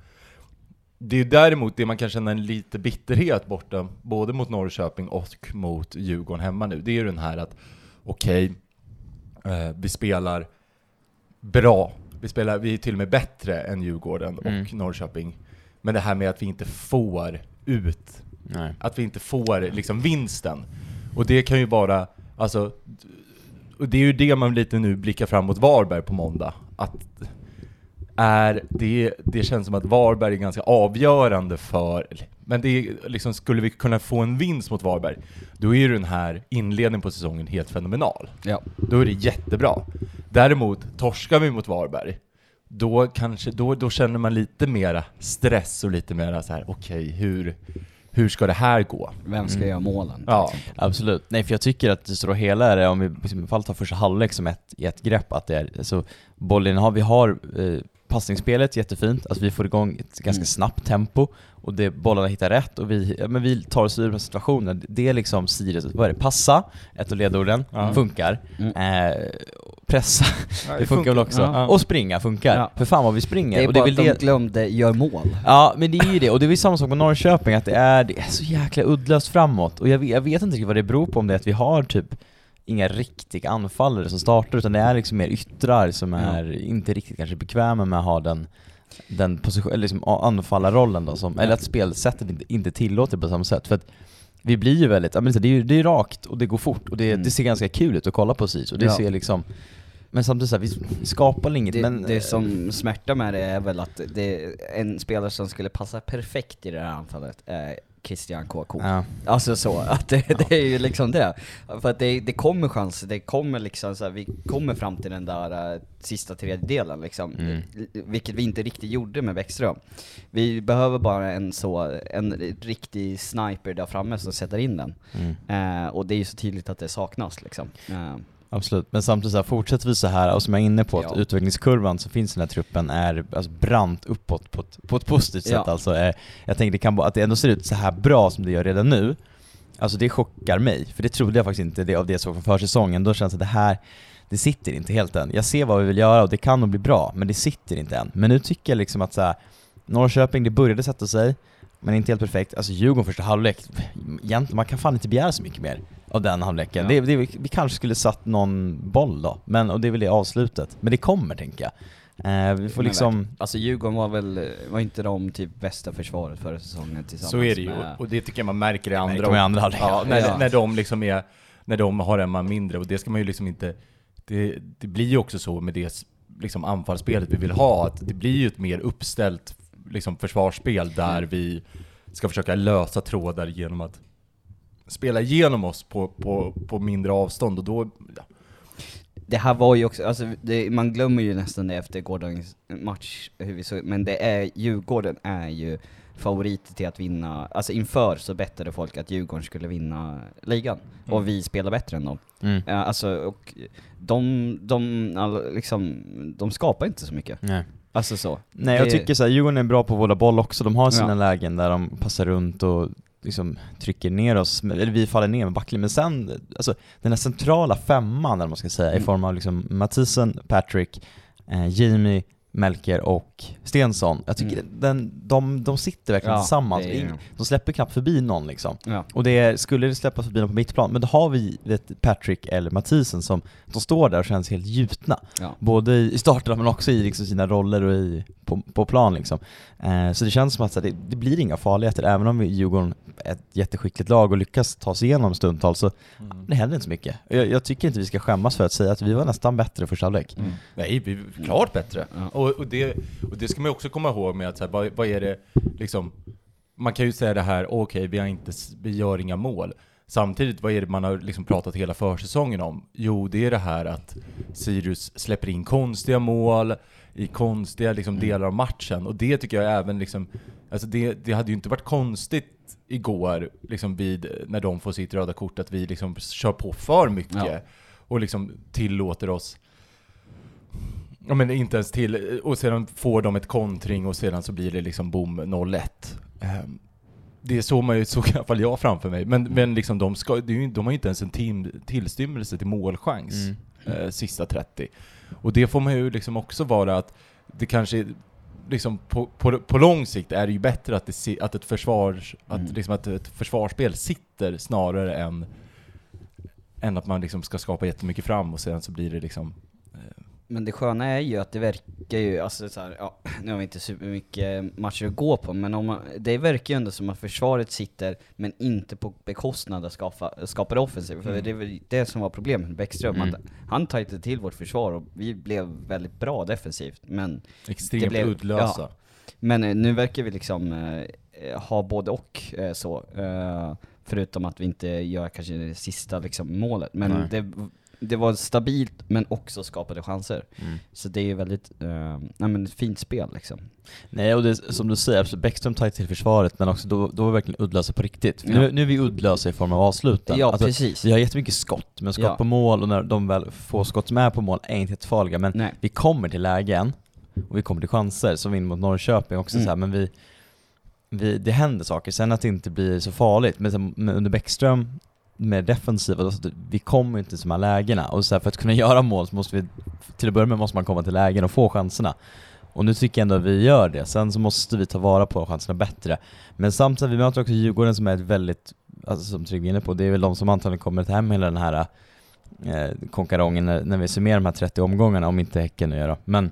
Det är däremot det man kan känna en lite bitterhet borta, både mot Norrköping och mot Djurgården hemma nu. Det är ju den här att, okej, eh, vi spelar bra. Vi, spelar, vi är till och med bättre än Djurgården och Mm. Norrköping. Men det här med att vi inte får ut, Nej. att vi inte får liksom vinsten. Och det kan ju vara, alltså, och det är ju det man lite nu blickar fram mot Varberg på måndag. Att är det, det känns som att Varberg är ganska avgörande för, men det är, liksom, skulle vi kunna få en vinst mot Varberg, då är ju den här inledningen på säsongen helt fenomenal. Ja. Då är det jättebra. Däremot, torskar vi mot Varberg, då, kanske, då, då känner man lite mera stress och lite mera så här: okej, hur, hur ska det här gå? Vem ska göra målen? Ja, Absolut. Nej för jag tycker att det stora hela är det, om vi i alla fall tar första halvlek som ett, i ett grepp, att det är, alltså bollinnehav, vi har eh, passningsspelet jättefint, alltså vi får igång ett ganska Mm. snabbt tempo och det, bollarna hittar rätt och vi, ja, men vi tar oss ur situationen. Det är liksom Sirius, vad är det? Passa, ett av ledorden, Ja. funkar. Mm. Eh, pressa, det funkar väl också. Ja. Och springa funkar. Ja. För fan vad vi springer. Det är och bara det att väl de det, glömde gör mål. Ja, men det är ju det, och det är ju samma sak med Norrköping, att det är, det är så jäkla uddlöst framåt, och jag vet, jag vet inte riktigt vad det beror på, om det är att vi har typ inga riktiga anfallare som startar, utan det är liksom mer yttrar som Ja. är inte riktigt kanske bekväma med att ha den, den position, eller liksom anfallarrollen då, som, eller att spelsättet inte, inte tillåter på samma sätt, för att vi blir ju väldigt, ja, men det är det är rakt och det går fort och det, Mm. det ser ganska kul ut att kolla på SIS och det Ja. ser liksom men samtidigt så här, vi, skapar inget Det, men... det som smärtar med det är väl att det en spelare som skulle passa perfekt i det här anfallet är Christian KK. Ja. Alltså så, att det, det är ju liksom det. För att det, det kommer chanser, det kommer liksom så här, vi kommer fram till den där äh, sista tredjedelen liksom. Mm. Vilket vi inte riktigt gjorde med Bäckström. Vi behöver bara en så, en riktig sniper där framme som sätter in den. Mm. Eh, och det är ju så tydligt att det saknas liksom. Eh, Absolut, men samtidigt så här, fortsätter vi så här, och som jag är inne på, att Ja. utvecklingskurvan som finns i den här truppen är alltså, brant uppåt på ett, på ett positivt Ja. sätt alltså. Eh, jag tänker det kan, vara- att det ändå ser ut så här bra som det gör redan nu, alltså det chockar mig, för det trodde jag faktiskt inte det, av det jag såg från försäsongen, då känns det att det här, det sitter inte helt än. Jag ser vad vi vill göra och det kan nog bli bra, men det sitter inte än. Men nu tycker jag liksom att så här, Norrköping, det började sätta sig, men inte helt perfekt. Alltså Djurgården första halvlek, egentligen, man kan fan inte begära så mycket mer. Av den halvleken. Ja. Det, det, vi kanske skulle satt någon boll då, men, och det är väl det avslutet. Men det kommer tänker jag. Eh, vi får Men liksom... Alltså Djurgården var väl, var inte de typ bästa försvaret förra säsongen tillsammans Så är det ju, med... och det tycker jag man märker i märker andra. man i andra halvlek. ja, när, Ja. när de liksom är, när de har en man mindre, och det ska man ju liksom inte, det, det blir ju också så med det liksom anfallsspelet vi vill ha, att det blir ju ett mer uppställt liksom försvarsspel där vi ska försöka lösa trådar genom att spela igenom oss på, på, på mindre avstånd, och då, ja, Det här var ju också, alltså det, man glömmer ju nästan det efter gårdagens match, hur vi såg, men det är, Djurgården är ju favoriter till att vinna, alltså inför så bettade folk att Djurgården skulle vinna ligan, och Mm. vi spelar bättre än dem. Mm. Alltså, och de, de, all, liksom, de skapar inte så mycket. Nej. Alltså så. Nej jag Det- tycker så här, Djurgården är bra på att vårda boll också, de har sina Ja. lägen där de passar runt och liksom trycker ner oss, eller vi faller ner med backlinjen, men sen, alltså den här centrala femman eller vad man ska säga, i Mm. form av liksom Mathisen, Patrick, eh, Jamie, Melker och Stensson, jag tycker Mm. den, de, de sitter verkligen Ja, tillsammans, är- de släpper knappt förbi någon liksom. Ja. Och det skulle det släppas förbi någon på mittplan, men då har vi vet, Patrick eller Mathisen som, de står där och känns helt gjutna. Ja. Både i starten men också i liksom sina roller och i, på, på plan liksom. Eh, så det känns som att så här, det, det blir inga farligheter, även om vi Djurgården är ett jätteskickligt lag och lyckas ta sig igenom stundtals så det händer inte så mycket. Jag, jag tycker inte vi ska skämmas för att säga att vi var nästan bättre första halvlek. Mm. Nej, vi är klart bättre. Och, och, det, och det ska man också komma ihåg med att så här, vad, vad är det liksom, man kan ju säga det här, okej vi, har inte, vi gör inga mål. Samtidigt, vad är det man har liksom pratat hela försäsongen om? Jo, det är det här att Sirius släpper in konstiga mål i konstiga liksom, delar av matchen. Och det tycker jag även liksom, alltså det, det hade ju inte varit konstigt igår, liksom vid, när de får sitt röda kort, att vi liksom kör på för mycket. Ja. Och liksom tillåter oss Ja men inte ens till, och sedan får de ett kontring och sedan så blir det liksom boom 0-1. Ehm, Det är så man ju, såg i alla fall jag framför mig. Men, men liksom de, ska, de har ju inte ens en team, tillstymmelse till målchans Mm. eh, sista 30. Och det får man ju liksom också vara att det kanske liksom på, på, på lång sikt är det ju bättre att, det, att, ett, försvars, Mm. att, liksom att ett försvarsspel sitter snarare än, än att man liksom ska skapa jättemycket fram och sen så blir det liksom Men det sköna är ju att det verkar ju, alltså så här, ja, nu har vi inte supermycket matcher att gå på, men om man, det verkar ju ändå som att försvaret sitter, men inte på bekostnad att skapa, skapa det offensivt. För Mm. det är väl det som var problemet med Bäckström, Mm. att han tajtade till vårt försvar och vi blev väldigt bra defensivt, men extremt Det blev- uddlösa. Men eh, nu verkar vi liksom eh, ha både och eh, så. Eh, förutom att vi inte gör kanske det sista liksom, målet. Men Nej. det, det var stabilt men också skapade chanser. Mm. Så det är ju väldigt, eh, nej men ett fint spel liksom. Nej och det, som du säger, absolut, Bäckström tar till försvaret men också då, då var verkligen uddlösa på riktigt. Ja. Nu, nu är vi uddlösa i form av avsluten. Ja Alltså, precis. vi har jättemycket skott, men skott Ja. på mål och när de väl får skott som är på mål är inte jättefarliga men Nej. vi kommer till lägen och vi kommer till chanser som in mot Norrköping också Mm. så här, men vi, vi, det händer saker, sen att det inte blir så farligt, men, sen, men under Bäckström mer defensiva, då, så att vi kommer inte till de här lägena och så här, för att kunna göra mål så måste vi, till att börja med måste man komma till lägen och få chanserna. Och nu tycker jag ändå att vi gör det, sen så måste vi ta vara på chanserna bättre. Men samtidigt, vi möter också Djurgården som är ett väldigt, alltså som Trygve är inne på, det är väl de som antagligen kommer ta hem hela den här eh, konkarongen när, när vi summerar de här 30 omgångarna, om inte Häcken nu gör då. Men,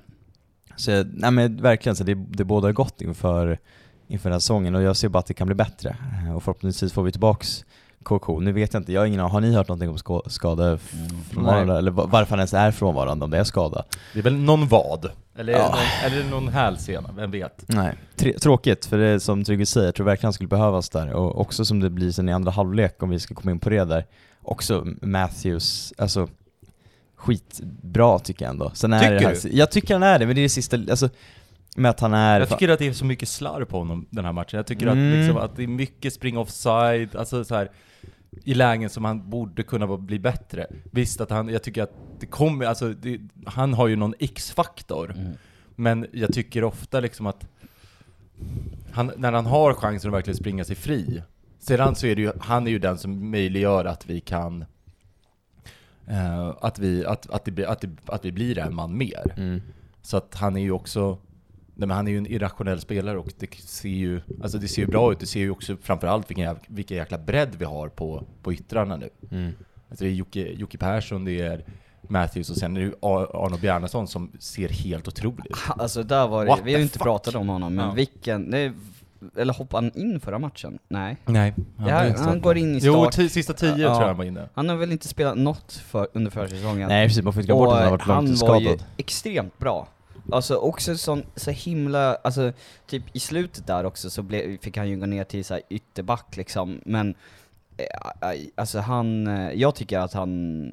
så, nej men verkligen, så det, det bådar gott inför, inför den här säsongen och jag ser bara att det kan bli bättre. Och förhoppningsvis får vi tillbaks KK. Nu vet jag inte, jag har ingen har ni hört någonting om ska, skada Mm. frånvarande, eller va- varför han ens är frånvarande, om det är skada? Det är väl någon vad? Eller, Ja. någon, eller någon hälsena, vem vet? Nej. Tre- tråkigt, för det är som Trygve säger, jag tror verkligen han skulle behövas där. Och också som det blir sen i andra halvlek, om vi ska komma in på det där. Också Matthews, alltså skitbra tycker jag ändå. Sen är Tycker det här, Jag tycker han är det, men det är det sista, alltså med att han är... Jag tycker att det är så mycket slarv på honom den här matchen. Jag tycker att, Mm. liksom, att det är mycket spring offside, alltså så här i lägen som han borde kunna bli bättre. Visst att han, jag tycker att det kommer, alltså det, han har ju någon X-faktor. Mm. Men jag tycker ofta liksom att han, när han har chansen att verkligen springa sig fri, sedan så är det ju, han är ju den som möjliggör att vi kan eh, att, vi, att, att, det, att, det, att vi blir en man mer. Mm. Så att han är ju också Nej, men han är ju en irrationell spelare och det ser ju, alltså det ser ju bra ut. Det ser ju också framförallt vilken vilken jäkla bredd vi har på, på yttrarna nu. Mm. Alltså det är Jocke, Jocke Persson, det är Matthews och sen är det Arno Bjarnason som ser helt otrolig ut. Ha, Alltså där var det, What vi har ju inte fuck? pratat om honom, men Ja. vilken, nej, eller hoppade han in förra matchen? Nej. Nej. Ja, han går in i Jo, start. ti- sista tio Ja. tror jag han var inne. Han har väl inte spelat något för, under försäsongen? Nej precis, man får inte glömma bort att han har varit han långt var ju skadad. extremt bra. Alltså också sån, så himla, alltså typ i slutet där också så blev, fick han ju gå ner till så här ytterback liksom, men eh, alltså han, eh, jag tycker att han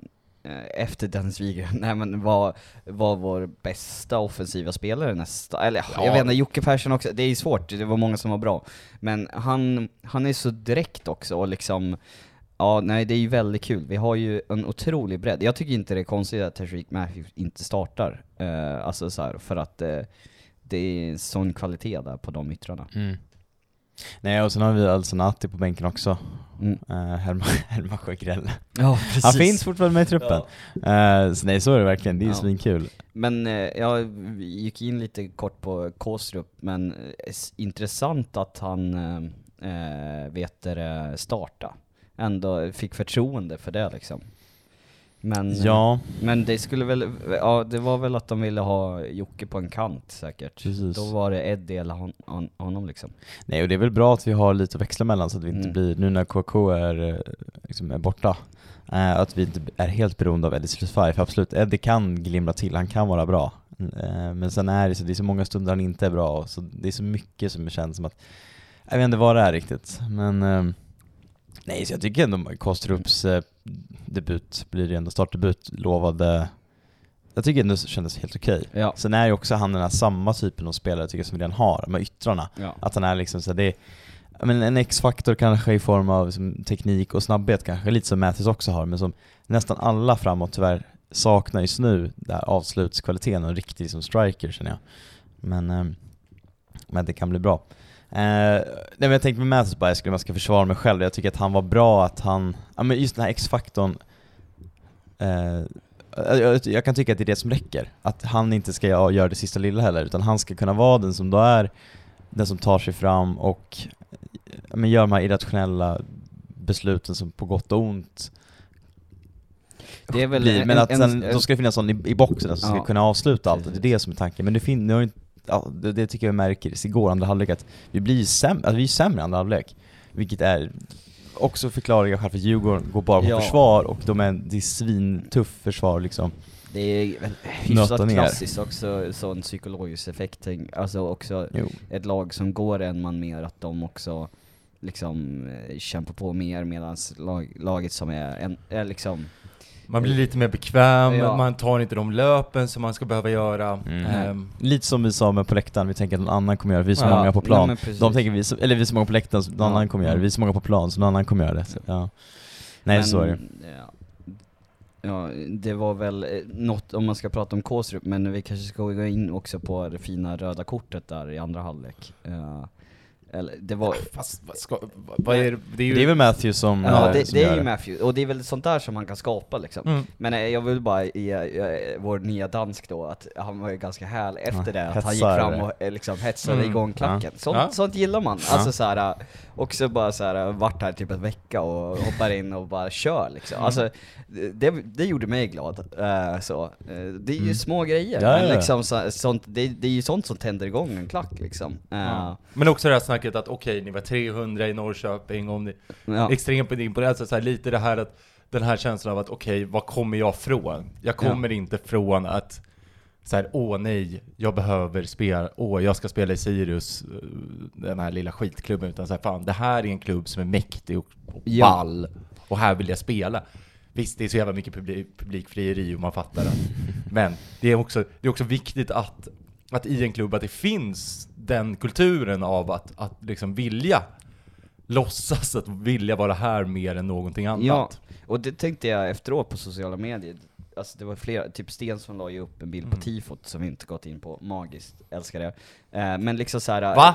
eh, efter Dennis Wigren, nej men var, var vår bästa offensiva spelare nästa, eller Ja. jag vet inte, Jocke Persson också, det är svårt, det var många som var bra. Men han, han är så direkt också och liksom, ja nej det är ju väldigt kul, vi har ju en otrolig bredd. Jag tycker inte det är konstigt att Tashreeq Matthews inte startar, eh, alltså så här, för att eh, det är en sån kvalitet där på de yttrarna. Mm. Nej och sen har vi Alsanati på bänken också, Mm. uh, Herman, Herman Sjögrell. Ja precis. Han finns fortfarande med i truppen. Eh, så nej så är det verkligen, det är ju Ja. svinkul. Men eh, jag gick in lite kort på Kåstrup, men intressant att han eh, vet starta. Ändå fick förtroende för det liksom. Men, eh, Ja, men det skulle väl, ja det var väl att de ville ha Jocke på en kant säkert. Precis. Då var det Eddie eller hon, hon, honom liksom. nej och det är väl bra att vi har lite att växla mellan så att vi inte Mm. blir, nu när KK är, eh, liksom är borta, eh, att vi inte är helt beroende av Eddie Slutfire, för absolut, Eddie kan glimra till, han kan vara bra. Eh, men sen är det så, det är så många stunder han inte är bra, och så det är så mycket som känns som att, jag vet inte vad det är riktigt, men eh, Nej, så jag tycker ändå Kostrups eh, debut, blir det ändå startdebut, lovade Jag tycker ändå det kändes helt okej. Ja. Sen är ju också han den här samma typen av spelare tycker jag som vi redan har, här yttrarna. ja. Att han är liksom så här, det är, men en X-faktor kanske i form av liksom, teknik och snabbhet kanske, lite som Matthews också har, men som nästan alla framåt tyvärr saknar just nu, där avslutskvaliteten och riktig liksom, striker känner jag. Men, ehm, men det kan bli bra. Eh, nej men jag tänkte med Matthews bara, jag skulle man ska försvara mig själv, jag tycker att han var bra att han, ja men just den här X-faktorn eh, jag, jag, kan tycka att det är det som räcker, att han inte ska göra det sista lilla heller, utan han ska kunna vara den som då är den som tar sig fram och ja, men gör de här irrationella besluten som på gott och ont Det är väl blir, en- men att en- sen, en- då ska det finnas någon i, i boxen som ska Ja. kunna avsluta allt, det är det som är tanken. Men det, fin- nu har inte, ja, det, det tycker jag märker igår, andra halvlek, att vi blir sämre, alltså vi är sämre andra halvlek. Vilket är också förklaringen själv för Djurgården går bara på Ja. försvar och de är, det är svintuff försvar liksom. Det är väl hyfsat klassiskt också, sån psykologisk effekt. Alltså också Jo. ett lag som går en man mer, att de också liksom eh, kämpar på mer medan lag, laget som är, en, är liksom Man blir lite mer bekväm, Ja. man tar inte de löpen som man ska behöva göra. Mm. Ehm, Lite som vi sa med på läktaren, vi tänker att någon annan kommer göra det, vi är så Ja. många på Nej, plan. precis. De tänker vi, så- eller vi är så många på läktaren, så någon Ja. annan kommer göra det, vi är så många på plan, så någon annan kommer göra det. Så, ja. Nej Men, så är det. Ja, ja, det var väl eh, något, om man ska prata om Kåsrup, men vi kanske ska gå in också på det fina röda kortet där i andra halvlek. Eh, eller, det var... fast, vad, ska, vad, vad är det? Det är ju... Det är väl Matthews som, Ja, eh, det, som det är ju Matthew, och det är väl sånt där som man kan skapa liksom. Mm. Men eh, jag vill bara ge eh, vår nya dansk då, att han var ju ganska härlig efter det, att han gick fram och liksom hetsade Mm. igång klacken. Sånt, Ja. sånt gillar man. Ja. Alltså såhär, också bara såhär, varit här typ en vecka och hoppar in och bara kör liksom. Alltså, det, det gjorde mig glad. så. Det är ju Mm. små grejer, Ja, men ja, ja. liksom, så, sånt, det, det är ju sånt som tänder igång en klack liksom. Ja. Men också det här snacket att okej, ni var 300 i Norrköping, om ni ja. extremt imponerade, så, här, lite det här att den här känslan av att okej, var kommer jag från? Jag kommer inte från att så här, åh nej, jag behöver spela, åh jag ska spela i Sirius, eh, den här lilla skitklubben, utan så här, fan det här är en klubb som är mäktig och, och Ja. ball, och här vill jag spela. Visst, det är så jävla mycket publik, publikfrieri och man fattar det. Men det är också, det är också viktigt att, att i en klubb att det finns den kulturen av att, att liksom vilja låtsas att vilja vara här mer än någonting annat. Ja, och det tänkte jag efteråt på sociala medier. Alltså det var flera, typ Stensson la ju upp en bild på Mm. tifot som vi inte gått in på, magiskt, älskar det. Eh, men liksom såhär... Va?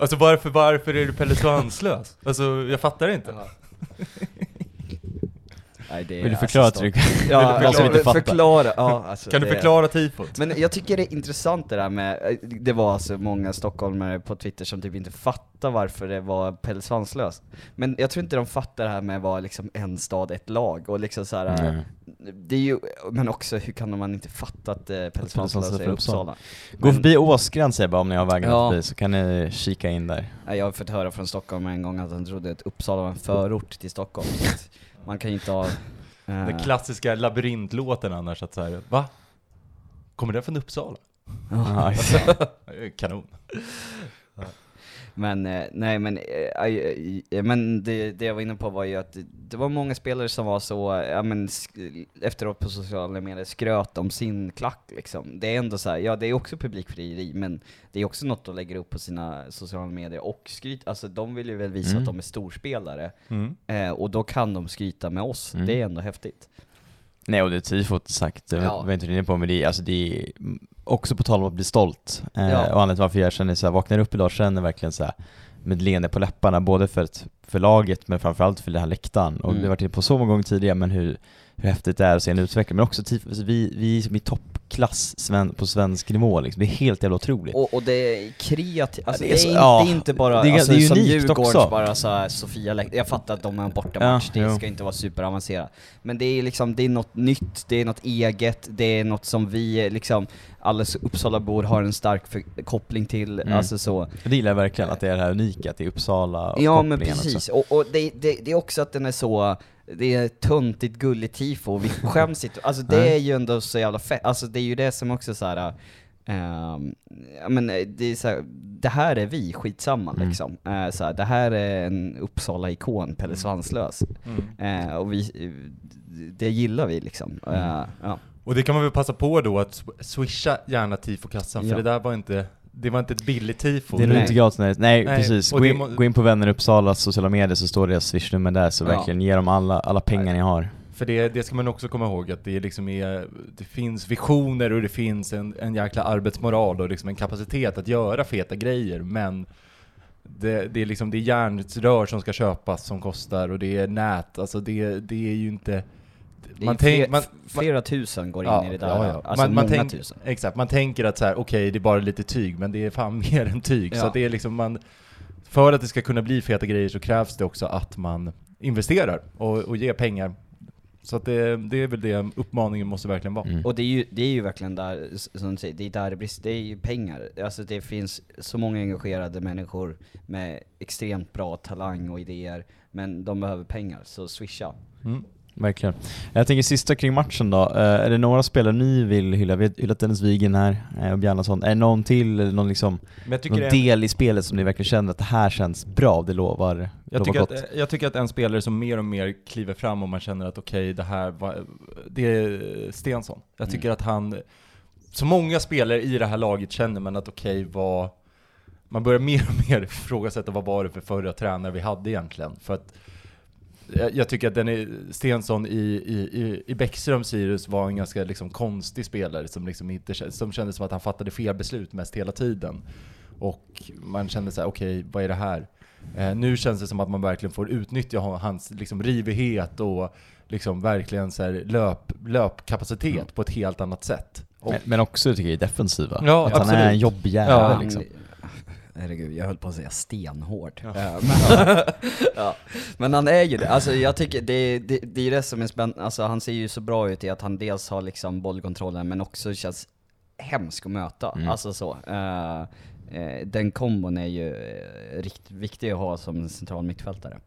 Alltså varför, varför är du Pelle så anslös? Alltså jag fattar inte. Nej, det är Vill du förklara alltså, tryck? Ja, som inte fattar. förklara, ja, alltså, Kan du förklara tifot? Men jag tycker det är intressant det där med, det var alltså många stockholmare på Twitter som typ inte fattar varför det var Pelle Svanslös. Men jag tror inte de fattar det här med vara liksom en stad, ett lag och liksom så här. Det är ju, men också hur kan man inte fatta att eh, Pelle Svanslös är i Uppsala? Gå förbi Åsgränd säger jag bara om ni har vägen Ja. förbi så kan ni kika in där. Jag har fått höra från Stockholm en gång att han trodde att Uppsala var en förort till Stockholm. Man kan ju inte ha... eh, Den klassiska labyrintlåten annars, att så här, va? Kommer den från Uppsala? Kanon. Men eh, nej men, eh, eh, men det, det jag var inne på var ju att det, var många spelare som var så, ja men efteråt på sociala medier skröt om sin klack liksom. Det är ändå så här, ja det är också publikfrieri men det är också något de lägger upp på sina sociala medier och skryt, alltså de vill ju väl visa Mm. att de är storspelare. Mm. Eh, och då kan de skryta med oss, Mm. det är ändå häftigt. Nej och det är tifot sagt, det Ja. var inte inne på men det alltså det är också på tal om att bli stolt. Eh, Ja. Och anledningen till varför jag känner så här, vaknar upp idag känner verkligen så här med leende på läpparna, både för, ett, för laget men framförallt för den här läktaren. Och Mm. vi har varit inne på så många gånger tidigare men hur, hur häftigt det är att se en utveckling. Men också alltså vi, vi är som i toppklass sven, på svensk nivå liksom. Det är helt jävla otroligt. Och, och det är kreativt, alltså Ja, det, det är är så- inte, ja, det är inte bara det är- alltså, det är som Djurgårdens också. bara så här, Sofia Läck- jag fattar att de har en bortamatch, Ja, det jo. ska inte vara superavancerat. Men det är liksom, det är något nytt, det är något eget, det är något som vi liksom, alla Uppsalabor har en stark för, koppling till, Mm. alltså så. Det gillar jag verkligen, att det är det här unika, att det är Uppsala och Ja men precis, Också. och, och det, det, det är också att den är så, det är töntigt gulligt tifo, och vi skäms inte, alltså det är ju ändå så jävla fett, alltså det är ju det som också så här. ehm, ja men eh, det är så här, det här är vi, skitsamma Mm. liksom. Uh, så här, det här är en Uppsala-ikon, Pelle Svanslös. Mm. Eh, och vi, det gillar vi liksom. Eh, ja. Och det kan man väl passa på då att sw- swisha gärna tifokassan, för Ja. det där var inte, det var inte ett billigt tifo. Det är nog Nej. inte gratis, nej, nej, Nej, precis. och Gå in, gå in på Vänner Uppsalas sociala medier så står deras swishnummer där, så Ja. verkligen ge dem alla, alla pengar ni har. För det, det ska man också komma ihåg att det liksom är, det finns visioner och det finns en, en jäkla arbetsmoral och liksom en kapacitet att göra feta grejer, men det, det är liksom, det är järnrör som ska köpas som kostar och det är nät, alltså det, det är ju inte... Det är Man fler, man- flera tusen går in Ja, i det där, ja, ja. alltså Man- man många tänk- tusen. Exakt, man tänker att så här, okej det är bara lite tyg, men det är fan mer än tyg. Så det är liksom man, för att det ska kunna bli feta grejer så krävs det också att man investerar och, och ger pengar. Så det, det är väl det uppmaningen måste verkligen vara. Mm. Och det är ju, det är ju verkligen där, som du säger, det är där det brister, det är ju pengar. Alltså det finns så många engagerade människor med extremt bra talang och idéer, men de behöver pengar, så swisha. Mm. Verkligen. Jag tänker sista kring matchen då, Eh, är det några spelare ni vill hylla? Vi har hyllat Dennis Wigen här, eh, och Bjarnason. Är det någon till, eller någon, liksom, någon är- del i spelet som ni verkligen känner att det här känns bra, det lovar, Jag lovar tycker, gott? att, jag tycker att en spelare som mer och mer kliver fram och man känner att okej, det här var, det är Stensson. Jag tycker Mm. att han, så många spelare i det här laget känner man att okej, vad, man börjar mer och mer ifrågasätta vad var det för förra tränare vi hade egentligen. För att jag, tycker att den är, Stensson i, i, i, i Bäckströms Sirius var en ganska liksom konstig spelare som, liksom inte, som kändes som att han fattade fel beslut mest hela tiden. Och man kände så här: okej, vad är det här? Eh, nu känns det som att man verkligen får utnyttja ha- hans liksom, rivighet och liksom verkligen så här, löp, löpkapacitet Mm. på ett helt annat sätt. Men, men också tycker jag defensiva. Ja, att han är absolut. en jobbig jävel Ja. liksom. Herregud, jag höll på att säga stenhård. Ja. Eh, Men, ja. men han är ju det, alltså jag tycker det, det, det är det som är spännande, alltså han ser ju så bra ut i att han dels har liksom bollkontrollen men också känns hemsk att möta. Mm. Alltså så. eh, eh, den kombon är ju eh, rikt, viktig att ha som en central mittfältare.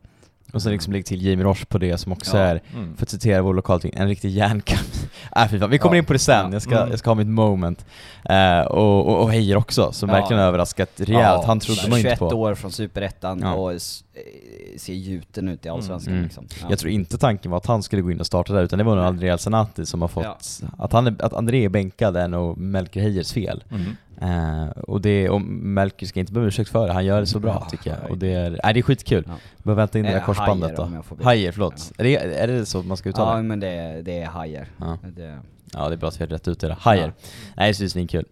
Och sen liksom lägg till Jamie Roche på det som också Ja. är, mm. för att citera vår lokaltidning, en riktig järnkamp. äh, fy fan. Vi kommer Ja. in på det sen, Ja. jag, ska, Mm. jag ska ha mitt moment. Eh, och, och, och Heijer också, som Ja. verkligen överraskat rejält. Han trodde man inte 21 på. år från superettan och eh, ser gjuten ut i allsvenskan Mm. liksom. Ja. Jag tror inte tanken var att han skulle gå in och starta där, utan det var nog André Alsanati som har fått, att, han att André är bänkad är nog Melker Heijers fel. Eh, och, det, och Melker ska inte be om ursäkt för det, han gör det så bra Ja, tycker jag. Och det är, nej, det är skitkul. Ja. Behöver vänta in det där korsbandet då. Hajer, förlåt. Är, det, är det så man ska uttala Ja det? men det, det är hajer. Ja. Det, ja, det är bra att vi har rätt ut det. då. Hajer. Ja. Nej, det är svinkul.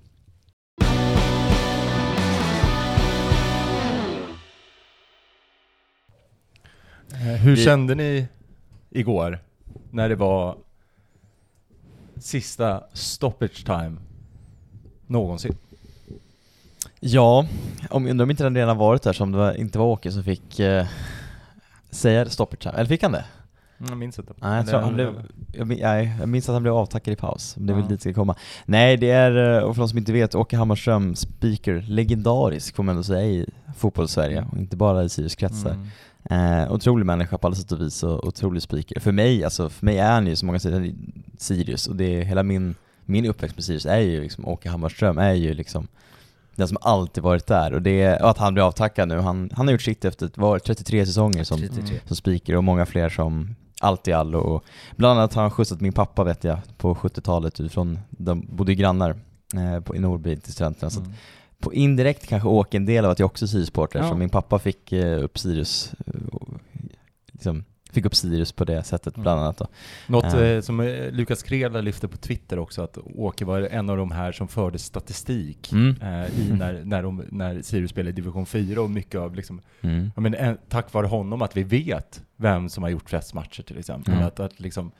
Eh, Hur Vi- kände ni igår? när det var sista stoppage time någonsin. Ja, om, undrar om inte den redan varit där som det var, inte var Åke som fick eh, säga stoppage time, eller fick han det? Mm, Jag minns inte. Nej, jag, tror han blev, jag, min- nej, jag minns att han blev avtackad i paus, det är väl Ja. dit ska komma. Nej, det är, eh, och för de som inte vet, Åke Hammarström, speaker, legendarisk får man ändå säga i fotbollssverige, och inte bara i Sirius kretsar. Mm. Eh, otrolig människa på alla sätt och vis och otrolig speaker. För mig, alltså för mig är han ju som många säger Sirius och det är hela min, min uppväxt med Sirius är ju liksom, Åke Hammarström är ju liksom den som alltid varit där och det, och att han blir avtackad nu, han, han har gjort sitt efter, var 33 säsonger som, 33. som speaker och många fler som allt i allo och bland annat har han skjutsat min pappa vet jag på 70-talet utifrån, de bodde grannar eh, på, i Norrby till studenterna så Mm. på indirekt kanske åker en del av att jag också är Sirius-supporter, Ja. så min pappa fick eh, upp Sirius, eh, liksom, fick upp Sirius på det sättet Mm. bland annat då. Något Ja. eh, som eh, Lukas Krela lyfte på Twitter också, att Åke var en av de här som förde statistik Mm. eh, i när, när, de, när Sirius spelade i division 4 och mycket av liksom, Mm. men, en, tack vare honom att vi vet vem som har gjort flest matcher till exempel. Mm. Att, att liksom,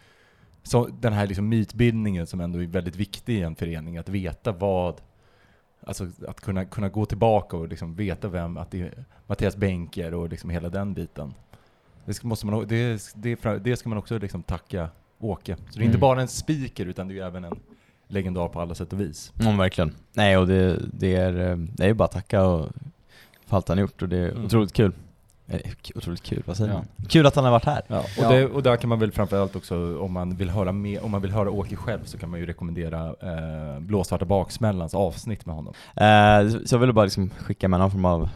så den här liksom mytbildningen som ändå är väldigt viktig i en förening, att veta vad Alltså att kunna, kunna gå tillbaka och liksom veta vem, att det är Mattias Benker och liksom hela den biten. Det ska, måste man, det, det, det ska man också liksom tacka Åke. Så det är inte Mm. bara en speaker utan det är även en legendar på alla sätt och vis. Ja, verkligen. Nej, och det, det, är, eh, det är ju bara att tacka och, för allt han gjort och det är Mm. otroligt kul. Eh, otroligt kul, vad säger Ja. man? Kul att han har varit här. Ja, och, Ja. Det, och där kan man väl framförallt också, om man vill höra mer, om man vill höra Åke själv så kan man ju rekommendera eh, Blåsvarta baksmällans avsnitt med honom. Eh, så- så jag ville bara liksom skicka med någon form av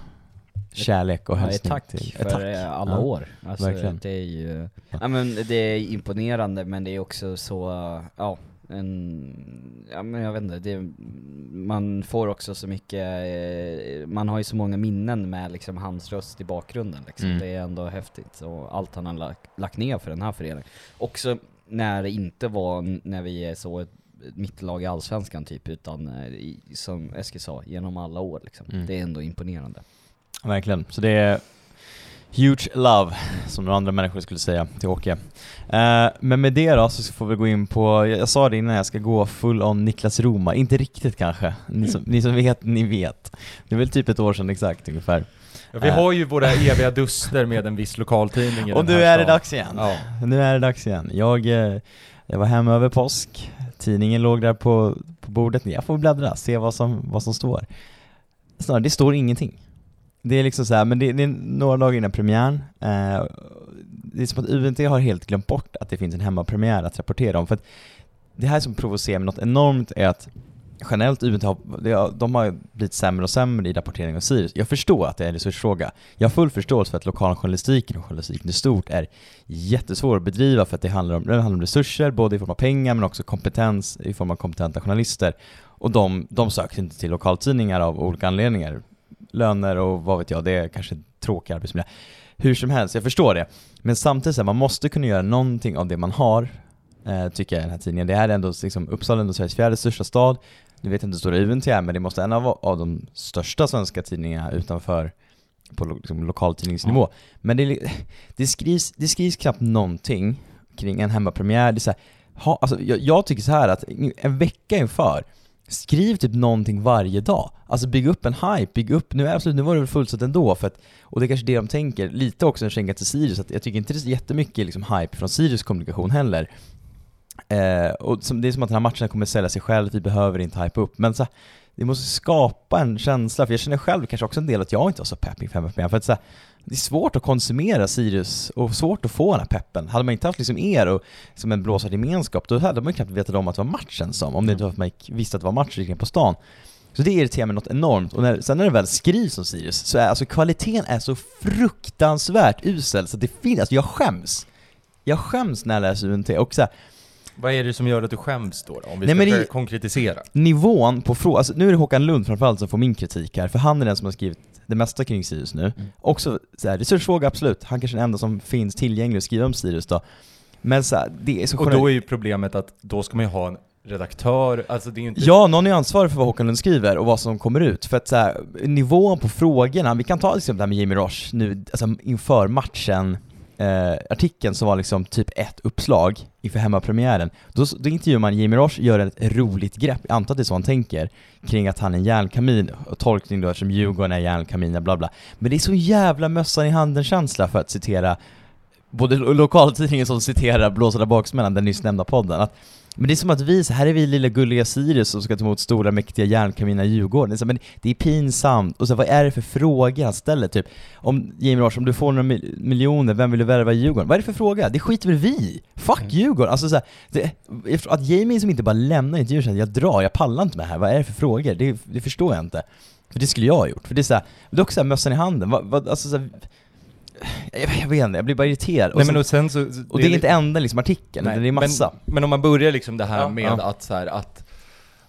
kärlek och hälsning tack till... för tack. eh, alla Ja. år. Alltså, verkligen. Det är ju, Ja. men det är imponerande men det är också så, ja, en, ja men jag vet inte, det, man får också så mycket, eh, man har ju så många minnen med liksom hans röst i bakgrunden liksom. Mm. Det är ändå häftigt och allt han har lagt, lagt ner för den här föreningen. Också när det inte var, när vi är så mittlag i Allsvenskan typ, utan eh, som Eskil sa, genom alla år liksom. Mm. Det är ändå imponerande. Verkligen. Så det är huge love, som några andra människor skulle säga till Åke. Eh, men med det då så får vi gå in på, jag, jag sa det innan, jag ska gå full on Niklas Roma. Inte riktigt kanske. Ni som, ni som vet, ni vet. Det är väl typ ett år sedan exakt ungefär. Ja, vi har ju våra eviga duster med en viss lokaltidning i Och nu är det dags igen. Ja. Nu är det dags igen. Jag, eh, jag var hemma över påsk, tidningen låg där på, på bordet. Jag får bläddra, se vad som, vad som står. Snarare, det står ingenting. Det är liksom så här, men det, det är några dagar innan premiären. Eh, det är som att UNT har helt glömt bort att det finns en hemmapremiär att rapportera om. För att det här som provocerar mig något enormt är att generellt UNT har, de har blivit sämre och sämre i rapportering av Sirius. Jag förstår att det är en resursfråga. Jag har full förståelse för att lokaljournalistiken och journalistiken i stort är jättesvår att bedriva för att det handlar om, det handlar om resurser, både i form av pengar men också kompetens i form av kompetenta journalister. Och de, de söker inte till lokaltidningar av olika anledningar. Löner och vad vet jag, det är kanske tråkig arbetsmiljö. Hur som helst, jag förstår det. Men samtidigt så här, man måste kunna göra någonting av det man har, eh, tycker jag i den här tidningen. Det är ändå liksom, Uppsala är ändå Sveriges fjärde största stad. Nu vet jag inte hur stor UNT är, men det måste en av, av de största svenska tidningarna utanför på lo, liksom, lokaltidningsnivå. Men det, det, skrivs, det skrivs knappt någonting kring en hemmapremiär. Det är så här, ha, alltså, jag, jag tycker så här att en vecka inför, skriv typ någonting varje dag. Alltså bygg upp en hype, bygg upp, nu, absolut, nu var det väl fullsatt ändå, för att, och det är kanske det de tänker, lite också en skänka till Sirius, att jag tycker inte det är så jättemycket liksom, hype från Sirius kommunikation heller. Eh, och som, det är som att den här matchen kommer sälja sig själv, vi behöver inte hype upp, men så vi måste skapa en känsla, för jag känner själv kanske också en del att jag inte var så pepp inför hemmapremiären, för att så här, det är svårt att konsumera Sirius och svårt att få den här peppen. Hade man inte haft liksom er och som en blåsad gemenskap, då hade man ju knappt vetat om att det var matchen som, om det inte var för att man visste att det var match och gick på stan. Så det irriterar mig något enormt, och när, sen när det väl skrivs om Sirius, så är alltså kvaliteten är så fruktansvärt usel, så det finns, alltså jag skäms. Jag skäms när jag läser UNT, och så här, Vad är det som gör att du skäms då? då? Om vi Nej, ska det- konkretisera. nivån på frågan, alltså nu är det Håkan Lund framförallt som får min kritik här, för han är den som har skrivit det mesta kring Sirius nu. Mm. Också så här, resursfråga absolut, han kanske är den enda som finns tillgänglig att skriva om Sirius då. Men så här, det är så Och då är ju problemet att då ska man ju ha en redaktör, alltså det är ju inte... Ja, någon är ansvarig för vad Håkan Lund skriver och vad som kommer ut. För att så här, nivån på frågorna, vi kan ta exempel det här med Jamie Roche nu, alltså inför matchen eh, artikeln som var liksom typ ett uppslag inför hemmapremiären, då, då intervjuar man Jimmy Roche, gör ett roligt grepp, jag antar att det är så han tänker, kring att han är en järnkamin, och tolkning då eftersom Djurgården är järnkamin, bla bla. Men det är så jävla mössan i handen-känsla för att citera både lokaltidningen som citerar Blåsarna baksmällan, den nyss nämnda podden, att men det är som att vi, så här är vi lilla gulliga Sirius som ska ta emot stora mäktiga järnkamina Djurgården. Det är, så, men det är pinsamt, och så vad är det för fråga han ställer? Typ, om Jimmy Larsson, om du får några mil- miljoner, vem vill du värva i Djurgården? Vad är det för fråga? Det skiter väl vi i? Fuck Djurgården! Alltså så här, det, att Jamie som inte bara lämnar intervjun säger jag drar, jag pallar inte med det här, vad är det för frågor? Det, det förstår jag inte. För det skulle jag ha gjort, för det är såhär, också såhär mössan i handen, vad, vad, alltså så här, jag, jag vet inte, jag blir bara irriterad. Och, Nej, sen, men och, sen så, och det är inte enda liksom artikeln, Nej, det är massa. Men, men om man börjar liksom det här Ja. med Ja. att så här, att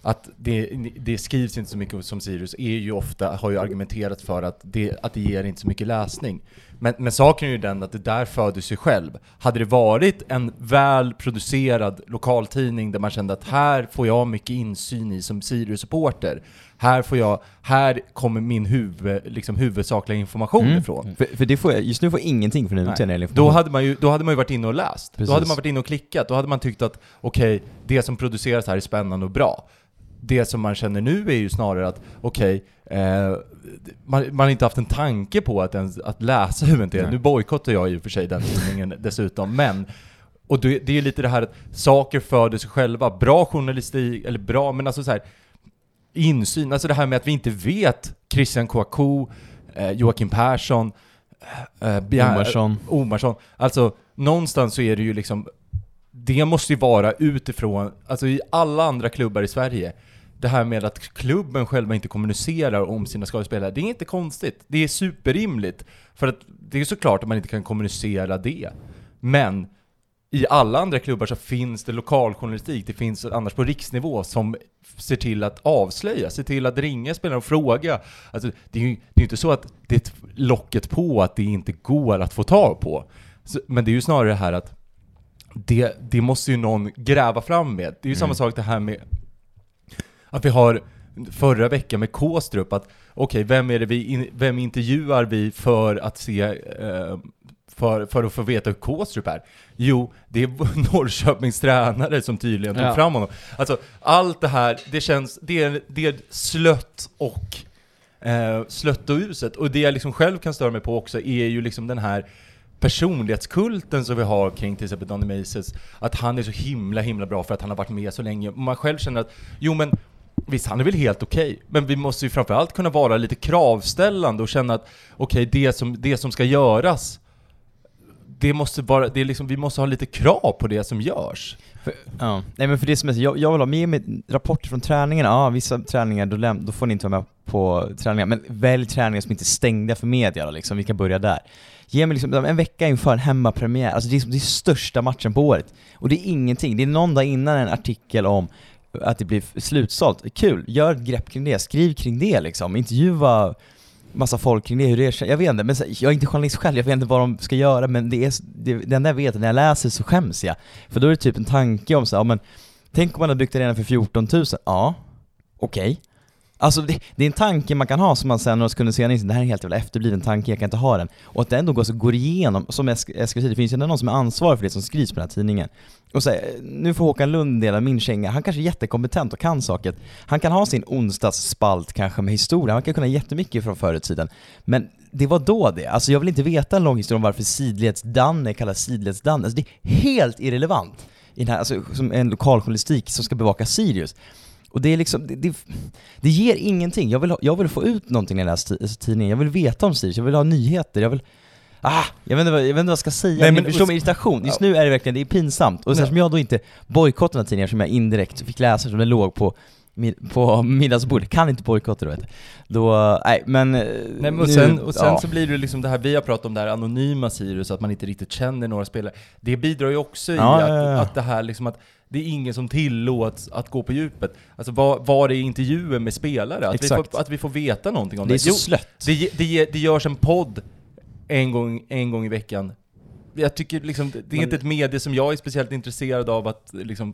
att det, det skrivs inte så mycket som Sirius är ju ofta, har ju argumenterat för att det, att det ger inte så mycket läsning. Men, men saken är ju den att det där föder sig själv. Hade det varit en väl producerad lokaltidning där man kände att här får jag mycket insyn i som Sirius-supporter. Här får jag, här kommer min huvud, liksom huvudsakliga information Mm. ifrån. För, för det får jag, just nu får jag ingenting från UT när det gäller Då information. hade, man ju, då hade man ju varit inne och läst. Precis. Då hade man varit inne och klickat. Då hade man tyckt att okej, det som produceras här är spännande och bra. Det som man känner nu är ju snarare att okej, eh, man, man har inte haft en tanke på att, ens, att läsa UNT. Nu bojkottar jag ju för sig den tidningen dessutom, men och det, det är ju lite det här att saker föder sig själva. Bra journalistik, eller bra, men alltså så här insyn, alltså det här med att vi inte vet Christian Kouakou, eh, Joakim Persson, eh, Bia- Omarsson. Omarsson. Alltså, någonstans så är det ju liksom, det måste ju vara utifrån, alltså i alla andra klubbar i Sverige, det här med att klubben själva inte kommunicerar om sina skadespelare, det är inte konstigt. Det är superrimligt. För att det är såklart att man inte kan kommunicera det. Men i alla andra klubbar så finns det lokaljournalistik, det finns annars på riksnivå som ser till att avslöja, ser till att ringa spelarna och fråga. Alltså, det är ju det är inte så att det är locket på att det inte går att få tag på. Så, men det är ju snarare det här att det, det måste ju någon gräva fram med. Det är ju samma sak det här med att vi har förra veckan med Kåstrup, att okej, vem är det vi, in, vem intervjuar vi för att se, eh, för, för att få veta hur Kåstrup är? Jo, det är Norrköpings tränare som tydligen tog Ja. fram honom. Alltså, allt det här, det känns, det är, det är slött och eh, slött och uset. Och det jag liksom själv kan störa mig på också är ju liksom den här personlighetskulten som vi har kring till exempel Donny Maces, att han är så himla himla bra för att han har varit med så länge. Man själv känner att, jo men Visst, han är väl helt okej, men vi måste ju framförallt kunna vara lite kravställande och känna att okej, det, som, det som ska göras, det måste vara, det är liksom, vi måste ha lite krav på det som görs. För, ja. Nej men för det som är så, jag, jag vill ha med mig rapporter från träningarna, ja vissa träningar då, läm- då får ni inte vara med på träningar, men välj träningar som inte är stängda för media då, liksom, vi kan börja där. Ge mig liksom en vecka inför en hemmapremiär, alltså det är, det är största matchen på året. Och det är ingenting, det är någon dag innan en artikel om att det blir slutsålt. Kul, gör ett grepp kring det, skriv kring det liksom, intervjua massa folk kring det, hur det är, jag vet inte, men jag är inte journalist själv, jag vet inte vad de ska göra, men det är, det, det enda jag vet är när jag läser så skäms jag. För då är det typ en tanke om så, ja, men tänk om man hade byggt arenan för 14 000, ja, okej. Alltså det, det är en tanke man kan ha som man sen några sekunder senare inser, det här är en helt jävla efterbliven tanke, jag kan inte ha den. Och att det ändå går, så går igenom, som Eskil Eskil säger, det finns ju ändå någon som är ansvarig för det som skrivs på den här tidningen. Och säger, nu får Håkan Lund dela min känga, han kanske är jättekompetent och kan saker. Han kan ha sin onsdagsspalt kanske med historia, han kan kunna jättemycket från förr i tiden. Men det var då det, alltså jag vill inte veta en lång historia om varför sidledsdanne kallas sidledsdanne, alltså det är helt irrelevant i den här, alltså, som en lokaljournalistik som ska bevaka Sirius. Och det är liksom, det, det, det ger ingenting. Jag vill, ha, jag vill få ut någonting när jag läser ti- tidningen, jag vill veta om Sirius, jag vill ha nyheter, jag vill Ah, jag vet inte vad jag, vet inte vad jag ska säga, Nej, men- men förstå min irritation. Just nu är det verkligen, det är pinsamt. Och eftersom jag då inte bojkottar den här tidningen, som jag indirekt fick läsa som den låg på, på middagsbordet, kan inte bojkotta då. Då, nej men... eh, Nej, men och nu- sen, och sen ja. så blir det liksom det här vi har pratat om, det här anonyma Sirius, att man inte riktigt känner några spelare. Det bidrar ju också i Ja, att, ja, ja. att det här liksom att det är ingen som tillåts att gå på djupet. Alltså var, var är intervjuer med spelare? Att vi, får, att vi får veta någonting om Det det. är så Jo, slött. det, ge- det, ge- det görs en podd en gång, en gång i veckan. Jag tycker liksom, det det är Men- inte ett medie som jag är speciellt intresserad av att liksom,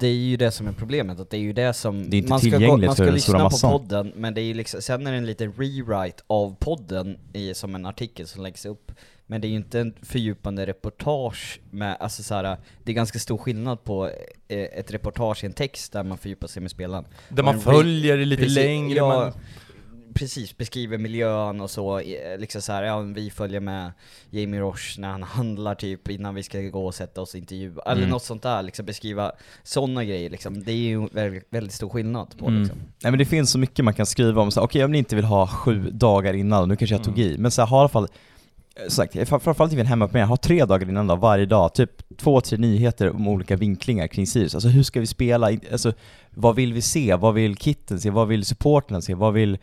Det är ju det som är problemet, att det är ju det som... Det är inte man ska, gå, man ska lyssna på massan. podden, men det är ju liksom, sen är det en liten rewrite av podden i, som en artikel som läggs upp men det är ju inte en fördjupande reportage med, alltså så här, det är ganska stor skillnad på eh, ett reportage i en text där man fördjupar sig med spelaren. Där man följer det lite Precis, längre, ja, man, Precis, beskriver miljön och så, eh, liksom så här, ja vi följer med Jamie Roche när han handlar typ innan vi ska gå och sätta oss och intervjua, eller Mm. något sånt där, liksom beskriva sådana grejer liksom. Det är ju väldigt, väldigt stor skillnad på Mm. liksom. Nej men det finns så mycket man kan skriva om, okej om ni inte vill ha sju dagar innan, nu kanske jag tog i, men så här, ha i alla fall Eh, sagt, framförallt fram- hemma på en hemmapremiär, har tre dagar innan då, varje dag, typ två, tre nyheter om olika vinklingar kring Sirius. Alltså hur ska vi spela? Alltså, vad vill vi se? Vad vill kitten se? Vad vill supporterna se? Vad vill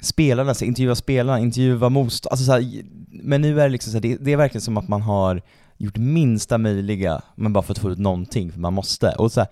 spelarna se? Intervjua spelarna, intervjua motståndarna? Alltså så här, men nu är det liksom så här, det, det är verkligen som att man har gjort minsta möjliga, men bara för att få ut någonting, för man måste. Och så här,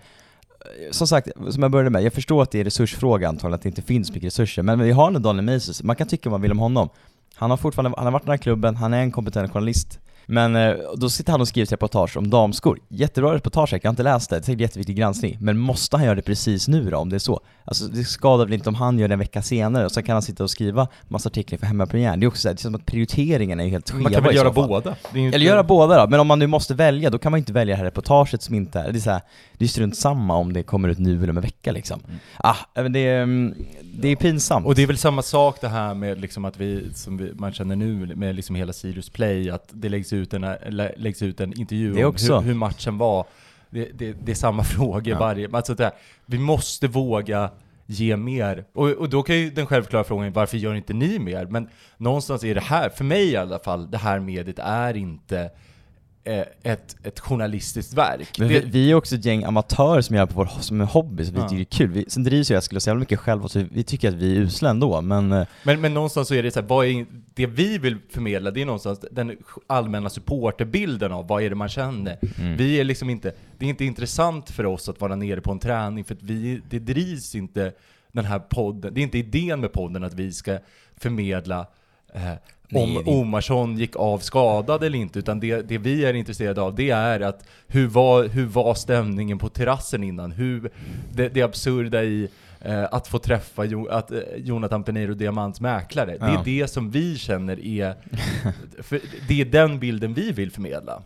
eh, som sagt, som jag började med, jag förstår att det är resursfråga antagligen, att det inte finns mycket resurser, men vi har ändå Daniel Meises, man kan tycka vad man vill om honom. Han har fortfarande, han har varit i den här klubben, han är en kompetent journalist. Men eh, då sitter han och skriver ett reportage om damskor. Jättebra reportage, jag har inte läst det, det är säkert jätteviktig granskning. Men måste han göra det precis nu då, om det är så? Alltså det skadar väl inte om han gör det en vecka senare, och så kan han sitta och skriva massa artiklar för hemmapremiären. Det är också så här, det känns som att prioriteringen är ju helt skeva man kan väl göra båda? Eller göra båda då, men om man nu måste välja, då kan man inte välja det här reportaget som inte är, det är så här, det är strunt samma om det kommer ut nu eller om en vecka liksom. Ah, men det är, mm, det är pinsamt. Och det är väl samma sak det här med liksom att vi, som vi, man känner nu med liksom hela Sirius Play, att det läggs ut en, lä- läggs ut en intervju Det om hur, hur matchen var. Det, det, det är samma frågor Ja. varje, alltså det här, vi måste våga ge mer. Och, och då kan ju den självklara frågan, varför gör inte ni mer? Men någonstans är det här, för mig i alla fall, det här mediet är inte ett, ett journalistiskt verk. Men vi, vi är också ett gäng amatörer som gör på vår, som en hobby, så vi Ja. tycker det är kul. Vi, sen drivs jag skulle så jävla mycket själv, så vi tycker att vi är usla ändå, men eh, Men, men någonstans så är det så här, vad är, det vi vill förmedla, det är någonstans den allmänna supporterbilden av vad är det man känner. Mm. Vi är liksom inte, det är inte intressant för oss att vara nere på en träning, för att vi, det drivs inte den här podden, det är inte idén med podden att vi ska förmedla eh, om det- Omarsson gick av skadad eller inte, utan det, det vi är intresserade av det är att hur var, hur var stämningen på terrassen innan? Hur, det, det absurda i eh, att få träffa jo, att, eh, Jonathan Peneiro, Diamants mäklare. Det Ja. är det som vi känner är, det är den bilden vi vill förmedla.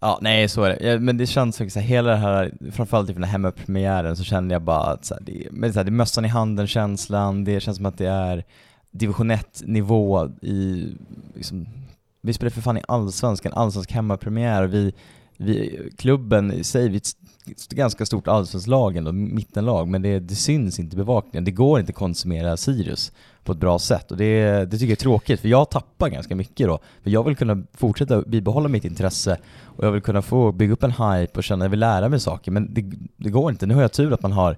Ja, nej så är det. Ja, men det känns faktiskt hela det här, framförallt i den här hemmapremiären så kände jag bara att så här, det, men så här, det är mössan i handen känslan, det känns som att det är division 1 nivå i, liksom, vi spelar för fan i allsvenskan, allsvensk hemmapremiär, vi, vi, klubben i sig, vi är ett ganska stort allsvenskt lag ändå, mittenlag, men det, det syns inte i bevakningen, det går inte att konsumera Sirius på ett bra sätt och det, det tycker jag är tråkigt för jag tappar ganska mycket då. För jag vill kunna fortsätta bibehålla mitt intresse och jag vill kunna få bygga upp en hype och känna att jag vill lära mig saker men det, det går inte. Nu har jag tur att man har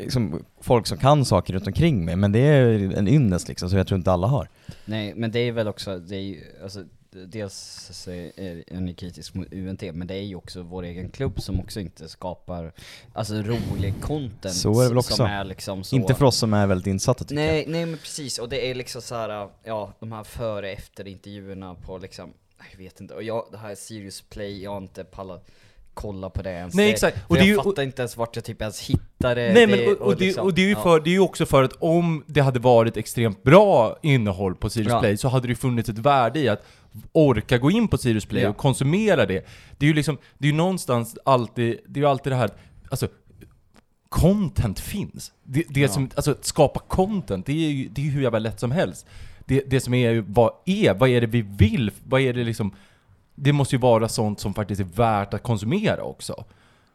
liksom, folk som kan saker runt omkring mig men det är en ynnest liksom som jag tror inte alla har. Nej, men det är väl också, det är ju, alltså, dels är är ni kritisk mot UNT, men det är ju också vår egen klubb som också inte skapar, alltså rolig content Så är det väl också. som är liksom så Inte för oss som är väldigt insatta tycker Nej, nej men precis, och det är liksom så här, ja, de här före efter intervjuerna på liksom, jag vet inte, och jag, det här Sirius Play, jag har inte pallat kolla på det ens. Nej, det, exakt. för Och det jag ju- fattar inte ens vart jag typ ens hittar det. Nej det, men och, och, det, liksom, och det är ju ja. för, det är ju också för att om det hade varit extremt bra innehåll på Sirius Ja. Play så hade det ju funnits ett värde i att orka gå in på Sirius Play Ja. och konsumera det. Det är ju liksom, det är ju någonstans alltid, det är ju alltid det här, alltså content finns. Det, det som, alltså att skapa content, det är ju det är hur jävla lätt som helst. Det, det som är vad är, vad är det vi vill? Vad är det liksom, det måste ju vara sånt som faktiskt är värt att konsumera också.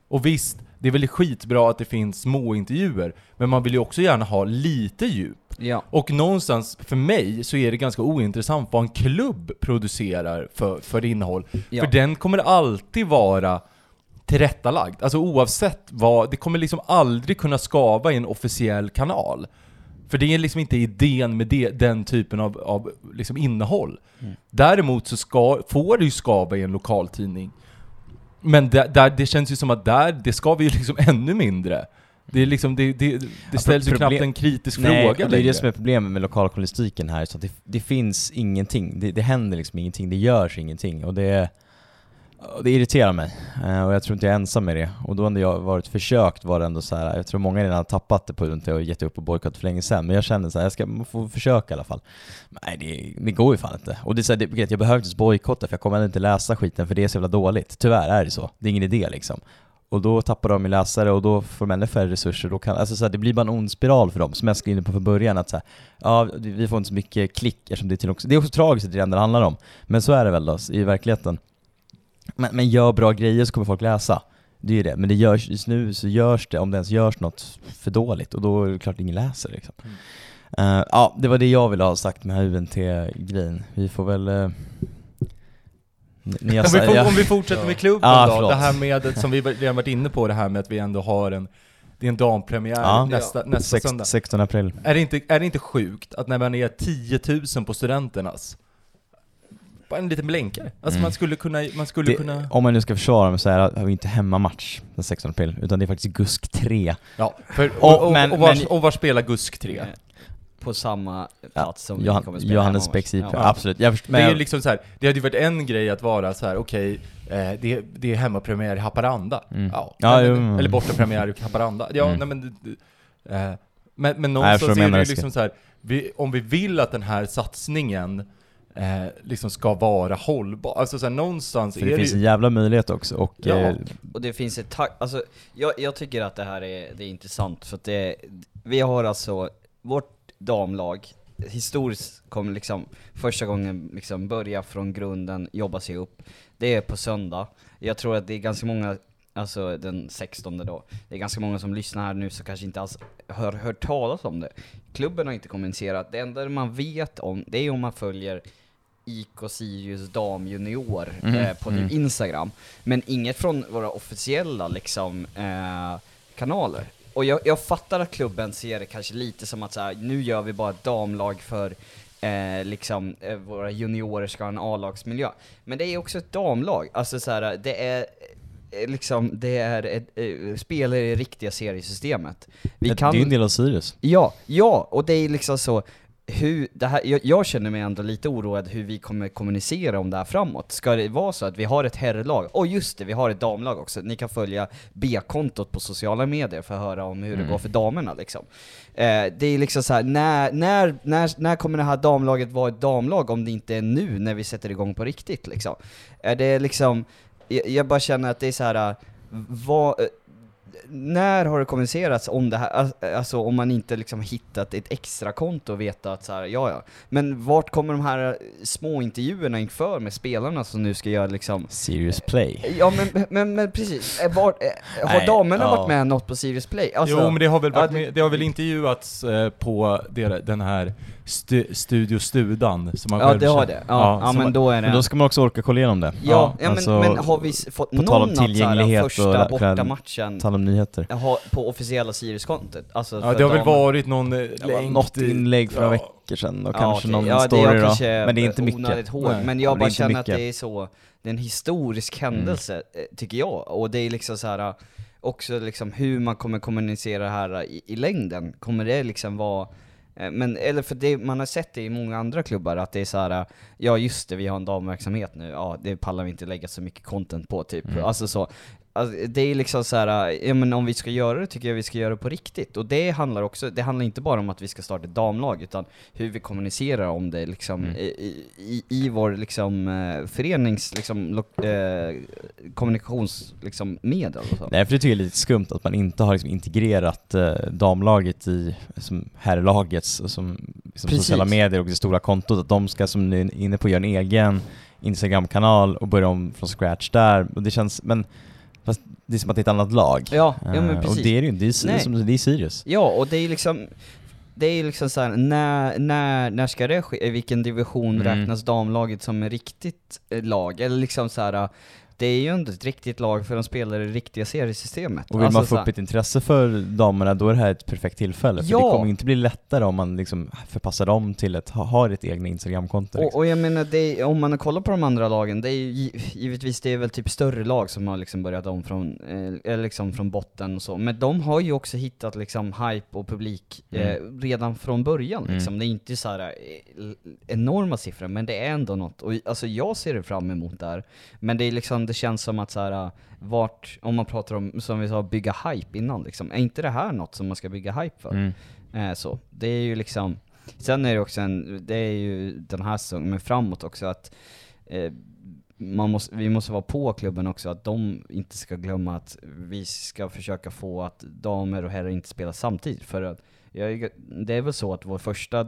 Och visst, det är väl skitbra att det finns små intervjuer men man vill ju också gärna ha lite djup. Ja. Och någonstans, för mig, så är det ganska ointressant vad en klubb producerar för, för innehåll. Ja. För den kommer alltid vara tillrättalagd. Alltså oavsett vad, det kommer liksom aldrig kunna skava i en officiell kanal. För det är liksom inte idén med det, den typen av, av liksom innehåll. Mm. Däremot så ska, får det ju skava i en lokaltidning. Men där, där, det känns ju som att där, det ska vi ju liksom ännu mindre. Det är liksom, det, det, det Ja, ställs ju problem- knappt en kritisk Nej, fråga det är längre. det som är problemet med lokaljournalistiken här, så att det, det finns ingenting, det, det händer liksom ingenting, det görs ingenting och det det irriterar mig, eh, och jag tror inte jag är ensam med det. Och då när jag varit försökt var det ändå så här. jag tror många redan har tappat det på grund av att och gett upp och bojkott för länge sedan, men jag känner så här, jag ska få försöka i alla fall. Nej, det, det går ju fan inte. Och det är så här, det, jag behöver inte bojkotta för jag kommer ändå inte läsa skiten för det är så jävla dåligt. Tyvärr är det så. Det är ingen idé liksom. Och då tappar de ju läsare och då får de ännu färre resurser. Då kan, alltså så här, det blir bara en ond spiral för dem, som jag skrev in på från början. Att så här, ja, vi får inte så mycket klick eftersom det är till också, det är också tragiskt att det är det enda det handlar om. Men så är det väl då, i verkligheten. Men, men gör bra grejer så kommer folk läsa. Det är ju det, men det görs, just nu så görs det, om det ens görs något för dåligt, och då är det klart ingen läser liksom. Uh, ja, det var det jag ville ha sagt med UNT-grejen. Vi får väl... Uh, ni har Om vi, om vi fortsätter med klubben Ja, då, förlåt. det här med, som vi redan varit inne på, det här med att vi ändå har en, det är en dampremiär Ja. nästa, nästa Sex- söndag. 16 april. Är det, inte, är det inte sjukt att när man är 10 000 på studenternas, bara en liten blänkare. Alltså Mm. man skulle kunna, man skulle Det, kunna... Om man nu ska försvara mig så är det, har vi inte hemmamatch den 16 april, utan det är faktiskt GUSK 3. Ja, för, Och- och, och, men- och, var, men- och var spelar GUSK 3? Eh, På samma plats som vi Johan, kommer spela Johannes Bäcks IP, Ja. absolut. Jag först, det men, är ju liksom så här, det hade ju varit en grej att vara så här: okej, eh, det, det är hemmapremiär i Haparanda. Mm. Ja, Ja, men, mm. eller bortapremiär i Haparanda. Ja, Mm. nej men... det- det- Eh, men, men någonstans är det ju liksom så här, vi, om vi vill att den här satsningen eh, liksom ska vara hållbar, alltså så här, någonstans för är det det finns ju... en jävla möjlighet också, och Ja. eh, Och det finns ett tack, alltså jag, jag tycker att det här är, det är intressant för att det, vi har alltså, vårt damlag, historiskt kommer liksom första gången liksom börja från grunden, jobba sig upp. Det är på söndag. Jag tror att det är ganska många, alltså den 16 då, det är ganska många som lyssnar här nu som kanske inte alls har hört talas om det. Klubben har inte kommunicerat, det enda man vet om, det är om man följer IK Sirius damjunior Mhm, eh, på mm. Instagram. Men inget från våra officiella liksom, eh, kanaler. Och jag, jag fattar att klubben ser det kanske lite som att så här, nu gör vi bara ett damlag för eh, liksom, eh, våra juniorer ska ha en A-lagsmiljö. Men det är också ett damlag, alltså så här, det är eh, liksom, det är ett, eh, spelare i det riktiga seriesystemet. Vi det, kan... det är ju en del av Sirius. Ja, ja, och det är liksom så, hur, det här, jag, jag känner mig ändå lite oroad hur vi kommer kommunicera om det här framåt. Ska det vara så att vi har ett herrlag, och just det, vi har ett damlag också, ni kan följa B-kontot på sociala medier för att höra om hur det Mm. går för damerna liksom. Eh, det är liksom så här, när, när, när, när kommer det här damlaget vara ett damlag om det inte är nu, när vi sätter igång på riktigt liksom? Är det liksom, jag, jag bara känner att det är så här. eh, vad, eh, när har det kommunicerats om det här, Al- alltså om man inte liksom hittat ett extra konto och veta att så här, ja ja, men vart kommer de här små intervjuerna inför med spelarna som nu ska göra liksom Sirius Play. Ja men, men, men precis, Eh, var, eh, har Nej, damerna ja. varit med något på Sirius Play? Alltså, jo men det har väl, varit med, det har väl intervjuats eh, på den här stu, Studio Studan som man ja själv det har det, ja, ja, men då är det Men då ska man också orka kolla igenom det. Ja, ja, alltså, men, men har vi fått tal någon att så här, tillgänglighet och första bortamatchen Tala om nyheter. ha, på officiella Sirius-kontot? Alltså Ja det har väl varit någon eh, länk något inlägg för några Ja. veckor sedan och Ja, kanske okej. någon ja, story då. Men det är inte mycket. Nej. men Ja, jag bara känner att mycket. det är så, det är en historisk händelse, eh, tycker jag, och det är liksom så här också liksom hur man kommer kommunicera det här i, i längden, kommer det liksom vara eh, men, eller för det, man har sett det i många andra klubbar, att det är så här. ja just det, vi har en damverksamhet nu, ja det pallar vi inte lägga så mycket content på typ. Mm. Alltså så, alltså, det är liksom så här, ja men om vi ska göra det tycker jag vi ska göra det på riktigt. Och det handlar också, det handlar inte bara om att vi ska starta ett damlag, utan hur vi kommunicerar om det liksom Mm. i, i, i vår liksom eh, förenings liksom, lo, eh, kommunikations liksom. Nej för det tycker jag är lite skumt att man inte har liksom integrerat eh, damlaget i som herrlagets som, som Precis. sociala medier och det stora kontot, att de ska som ni är inne på göra en egen Instagram-kanal och börja om från scratch där. Och det känns, men fast det är som att det är ett annat lag. Ja, ja men Eh, precis. Och det är det ju det är, som, det är Sirius. Ja, och det är liksom det är liksom såhär, när, när, när ska det ske? I vilken division Mm. räknas damlaget som ett riktigt eh, lag? Eller liksom såhär, det är ju inte ett riktigt lag för de spelar i det riktiga seriesystemet. Och vill Alltså man få upp ett intresse för damerna, då är det här ett perfekt tillfälle. För Ja. det kommer inte bli lättare om man liksom förpassar dem till att ha, ha ett egna Instagramkonto. Och, Liksom. och jag menar, är, om man kollar på de andra lagen, det är ju gi- givetvis det är väl typ större lag som har liksom börjat om från, eh, eller liksom från botten och så, men de har ju också hittat liksom hype och publik eh, redan från början Mm. liksom. Det är inte så här eh, enorma siffror, men det är ändå något. Och alltså jag ser det fram emot där. Men det är liksom, det känns som att så här, vart, om man pratar om, som vi sa, bygga hype innan liksom, är inte det här något som man ska bygga hype för? Mm. Eh, så. Det är ju liksom, sen är det också en, det är ju den här säsongen, men framåt också att eh, man måste, vi måste vara på klubben också, att de inte ska glömma att vi ska försöka få att damer och herrar inte spelar samtidigt. För att jag, det är väl så att vår första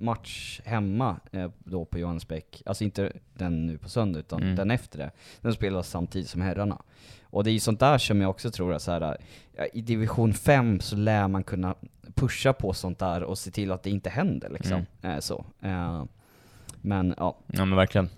dammatch hemma eh, då på Johannesbäck, alltså inte den nu på söndag utan Mm. den efter det, den spelas samtidigt som herrarna. Och det är ju sånt där som jag också tror att så här, ja, i division 5 så lär man kunna pusha på sånt där och se till att det inte händer liksom. Eh, så. Eh, men ja, Ja men verkligen.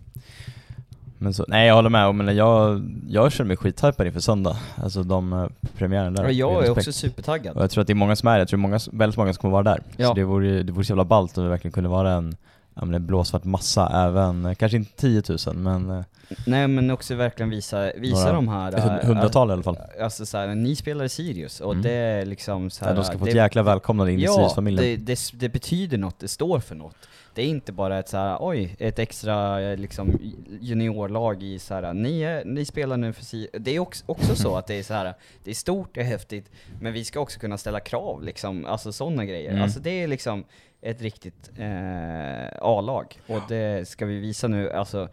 Men så, nej jag håller med, men jag, jag känner mig skithypad inför söndag. Alltså de eh, premiären där. och jag är också supertaggad. Och jag tror att det är många som är jag tror många, väldigt många som kommer vara där. Ja. Så det vore, det vore så jävla ballt om det verkligen kunde vara en, ja, en blåsvart massa även, eh, kanske inte 10 000 men eh, Nej men också verkligen visa, visa Några- de här... ett hund- äh, hundratal i alla fall. Alltså så här, ni spelar i Sirius och Mm. det är liksom så Ja, här, de ska få det, ett jäkla välkomnande in i Ja, Sirius-familjen. det, det, det betyder något, det står för något. Det är inte bara ett så här, oj, ett extra eh, liksom juniorlag i så här, ni, är, ni spelar nu för Sirius. Det är också, också så att det är så här, det är stort, det är häftigt, men vi ska också kunna ställa krav liksom, alltså sådana grejer. Mm. Alltså det är liksom ett riktigt eh, A-lag. Och det ska vi visa nu, alltså,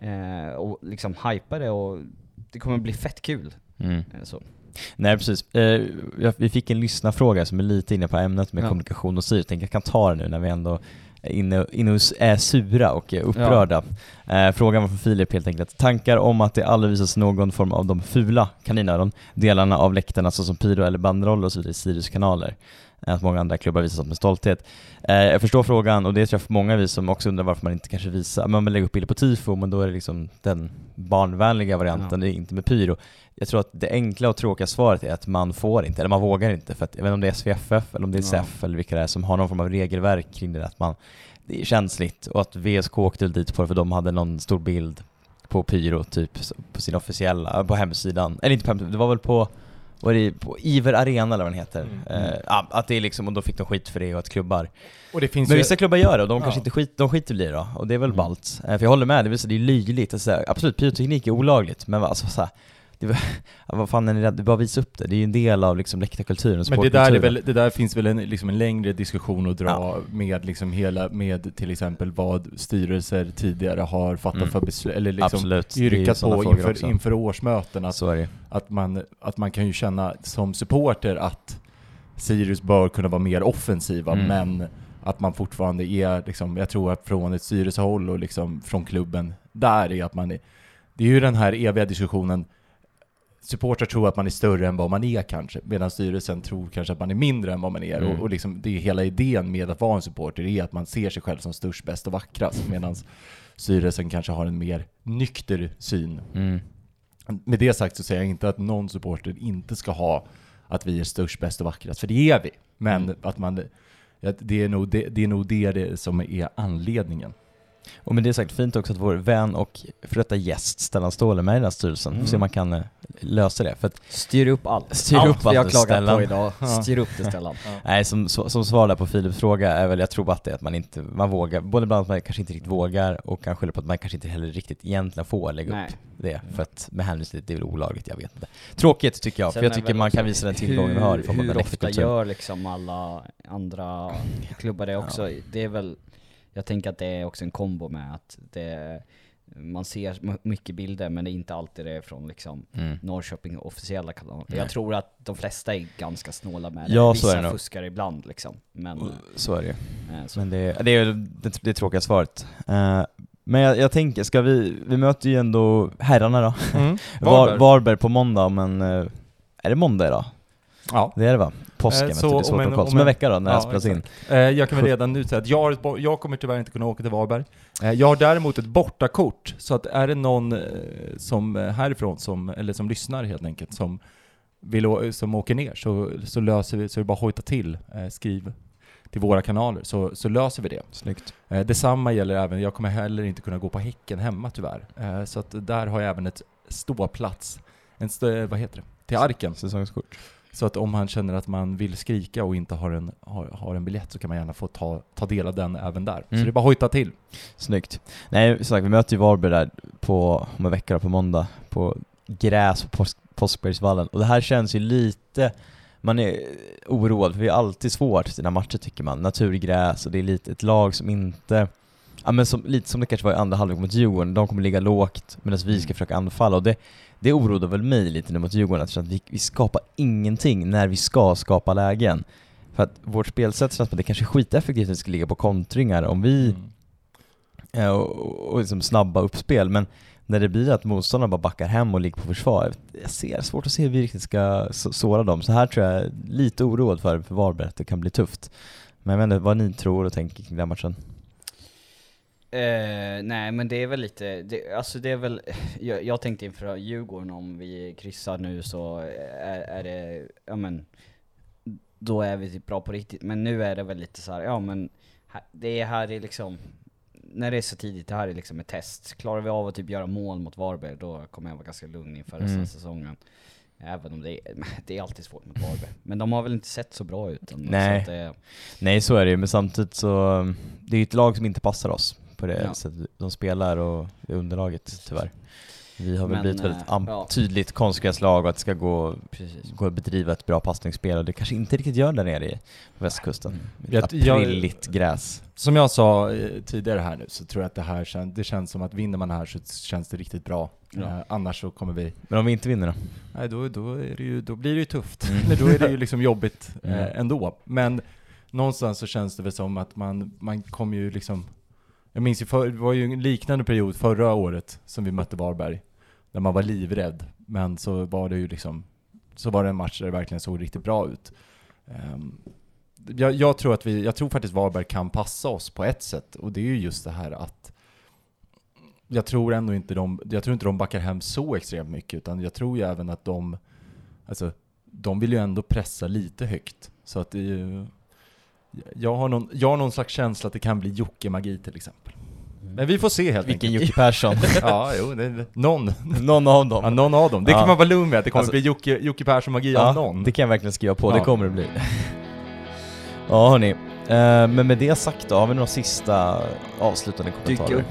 eh, och liksom hypa det och det kommer bli fett kul. Mm. Eh, Så. Nej precis, eh, vi fick en lyssnarfråga som är lite inne på ämnet med Ja. kommunikation och styr, jag tänker jag kan ta det nu när vi ändå inne, inne och s- är sura och är upprörda. Eh, frågan var från Filip helt enkelt. Tankar om att det aldrig visas någon form av de fula kaninöron, delarna av läktarna såsom pyro eller bandroller och så vidare i Sirius kanaler. Eh, Att många andra klubbar visar sånt med stolthet. Eh, jag förstår frågan och det tror jag för många vi som också undrar varför man inte kanske visar, man vill lägga upp bilder på tifo men då är det liksom den barnvänliga varianten, är inte med pyro. Jag tror att det enkla och tråkiga svaret är att man får inte, eller man vågar inte, för att jag vet inte om det är SVFF eller om det är Ja. SEF eller vilka det är som har någon form av regelverk kring det, att man, det är känsligt och att VSK åkte dit på det för de hade någon stor bild på pyro typ på sin officiella, på hemsidan, eller inte på hemsidan, det var väl på vad är det, på Iver Arena eller vad den heter. Mm. Eh, att det är liksom, och då fick de skit för det och att klubbar Och det finns men ju... vissa klubbar gör det och de Ja. kanske inte skit, de skiter i det då, och det är väl Mm. ballt. Eh, För jag håller med, det, vill säga, det är löjligt, alltså, absolut pyroteknik är olagligt, men alltså, så här, det, var- ja, vad fan är ni rädda? Bara visa upp det, det är ju en del av liksom läktarkulturen och Men det där, är väl, det där finns väl en, liksom en längre diskussion att dra med liksom hela, med till exempel vad styrelser tidigare har fattat Mm. för beslut, eller liksom Absolut, yrkat på inför, också. inför årsmöten att, att, man, att man kan ju känna som supporter att Sirius bör kunna vara mer offensiva, Mm. men att man fortfarande är, liksom, jag tror att från ett styrelsehåll och liksom från klubben, där är att man är, det är ju den här eviga diskussionen, supportrar tror att man är större än vad man är kanske, medan styrelsen tror kanske att man är mindre än vad man är. Mm. Och, och liksom, det är hela idén med att vara en supporter, är att man ser sig själv som störst, bäst och vackrast, medan styrelsen kanske har en mer nykter syn Mm. med det sagt så säger jag inte att någon supporter inte ska ha att vi är störst, bäst och vackrast, för det är vi. Men Mm. att man, att det, är nog det, det är nog det, det som är anledningen. Och med det sagt, fint också att vår vän och för detta gäst Stellan Ståhl är med i den här styrelsen, får Mm. se om man kan eh, lösa det. För att, Styr upp allt. Styr allt upp vi har allt, klagat Stellan. på idag, Ja. styr upp det Stellan. nej, som, som som svar där på Filips fråga är väl, jag tror bara att det är att man inte, man vågar, både bland att man kanske inte riktigt vågar och kanske på att man kanske inte heller riktigt egentligen får lägga Nej. upp det. För att med hänvisning till det är väl olagligt, jag vet inte. Tråkigt tycker jag, Sen för jag tycker man kan visa den tillgången vi har i form av Hur ofta gör liksom alla andra klubbar det också? Det är väl, jag tänker att det är också en kombo med att det, man ser mycket bilder men det är inte alltid det är från liksom Mm. Norrköping officiella kanaler. Nej. Jag tror att de flesta är ganska snåla med Ja, det. så är Vissa det nog. fuskar ibland liksom. Men, Så är det ju. eh, så. Men det, det är ju det, det tråkiga svaret. Eh, men jag, jag tänker, ska vi, vi möter ju ändå herrarna då. Var, Varberg. Varberg på måndag, men eh, är det måndag idag? Ja. Det är det va? Påsken, Eh, vet så du, det är svårt att kolla. om Som en vecka då, när Ja, spelas in. Eh, jag kan väl redan nu säga att jag, jag kommer tyvärr inte kunna åka till Varberg. Eh, jag har däremot ett bortakort, så att är det någon som härifrån, som, eller som lyssnar helt enkelt, som, vill, som åker ner så, så löser vi, så är det bara att hojta till, skriv till våra kanaler, så, så löser vi det. Snyggt. Eh, detsamma gäller även, jag kommer heller inte kunna gå på Häcken hemma tyvärr. Eh, så att där har jag även ett ståplats, en stå, vad heter det, till Arken. Säsongskort. Så att om han känner att man vill skrika och inte har en, har, har en biljett så kan man gärna få ta, ta del av den även där. Så Mm. det är bara att hojta till. Snyggt. Nej, som sagt, vi möter ju Varberg där på, om en vecka då, på måndag, på gräs på Påsk, Påskbergsvallen. Och det här känns ju lite, man är oroad, för det är alltid svårt sina matcher tycker man. Naturgräs och det är lite ett lag som inte, ja men som, lite som det kanske var i andra halvlek mot Djurgården, de kommer ligga lågt medan vi ska försöka anfalla. Och det, det oroar väl mig lite nu mot Djurgården, att vi, vi skapar ingenting när vi ska skapa lägen. För att vårt spelsätt känns som att det kanske är skiteffektivt att vi ska ligga på kontringar om vi Mm. Eh, och, och liksom snabba uppspel, men när det blir att motståndarna bara backar hem och ligger på försvar, jag ser svårt att se hur vi riktigt ska så- såra dem. Så här tror jag, lite oroad för, för Varberg, att det kan bli tufft. Men jag vet inte vad ni tror och tänker kring den matchen. Eh, nej men det är väl lite, det, alltså det är väl, jag, jag tänkte inför Djurgården om vi kryssar nu så är, är det, ja men, då är vi typ bra på riktigt. Men nu är det väl lite så här, ja men, det är här är liksom, när det är så tidigt, det här är liksom ett test. Klarar vi av att typ göra mål mot Varberg, då kommer jag vara ganska lugn inför resten av Mm. säsongen. Även om det är, det är alltid svårt mot Varberg. Men de har väl inte sett så bra ut ändå, Nej. Så det, Nej så är det ju, men samtidigt så, det är ju ett lag som inte passar oss på det Ja. sättet de spelar och underlaget tyvärr. Vi har väl Men, blivit väldigt eh, ja. tydligt konstgräslag och att det ska gå, precis. gå att bedriva ett bra passningsspel och det kanske inte riktigt gör där nere i västkusten. Mm. Ett Jag- jag- aprilligt gräs. Som jag sa eh, tidigare här nu så tror jag att det här kän, det känns som att vinner man här så känns det riktigt bra. Ja. Eh, annars så kommer vi, Men om vi inte vinner då? nej då, då, är det ju, då blir det ju tufft. Mm. Eller då är det ju liksom jobbigt Mm. eh, ändå. Men någonstans så känns det väl som att man, man kommer ju liksom jag minns ju, för, det var ju en liknande period förra året som vi mötte Varberg. Där man var livrädd. Men så var det ju liksom Så var det en match där det verkligen såg riktigt bra ut. Um, jag, jag tror att vi, jag tror faktiskt Varberg kan passa oss på ett sätt. Och det är ju just det här att jag tror ändå inte de, jag tror inte de backar hem så extremt mycket, utan jag tror ju även att de, alltså, de vill ju ändå pressa lite högt. Så att det är ju, jag har någon, jag har någon slags känsla att det kan bli Jocke-magi till exempel. Men vi får se helt Vilken enkelt. Jocke Persson. Ja, jo, det, det- någon. Någon av dem. Ja, någon av dem. Det Ja. kan man vara lugn med, att det kommer Alltså- bli Jocke, Jocke Persson-magi Ja, av någon. det kan jag verkligen skriva på, det Ja. kommer det bli. ja hörni, eh, men med det sagt då, har vi några sista avslutande kommentarer? upp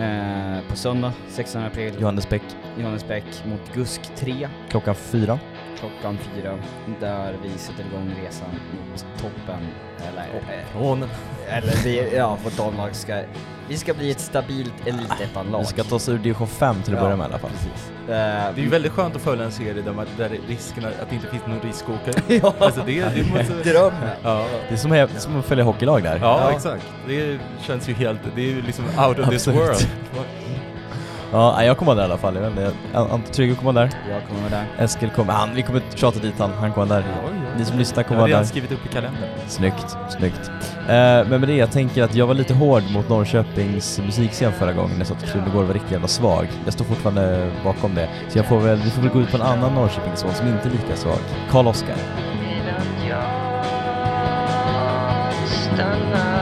eh, på söndag 16 april, Johannes Bäck, Johannesbäck mot GUSK 3 klockan fyra. Klockan 4 där vi sätter igång resan mot toppen. Eller, eh, Från, eller vi, ja, vårt damlag ska, vi ska bli ett stabilt elitettan-lag. Vi ska ta oss ur division 5 till att Ja, börja med i alla fall. Precis. det är ju väldigt skönt att följa en serie där, man, där riskerna, att det inte finns någon risk att åka ut. ja, Alltså det, det måste... drömmen. Ja, Det är som, he- som att följa hockeylag där. ja, exakt. Det känns ju helt, det är ju liksom out of this world. Ja, jag kommer vara där i alla fall. Jag vet inte, jag- Ante Trygge kommer vara där. Jag kommer vara där. Eskil kommer, han, vi kommer tjata dit han, han kommer vara där. Ni som lyssnar Jag kommer har vara redan där. skrivit upp i kalendern. Snyggt, snyggt. Eh, men med det, jag tänker att jag var lite hård mot Norrköpings musikscen förra gången. Jag sa att Krunegård var riktigt jävla svag. Jag står fortfarande bakom det. Så jag får väl, vi får väl gå ut på en annan Norrköpingssång som inte är lika svag. Karl Oskar. Jag stannar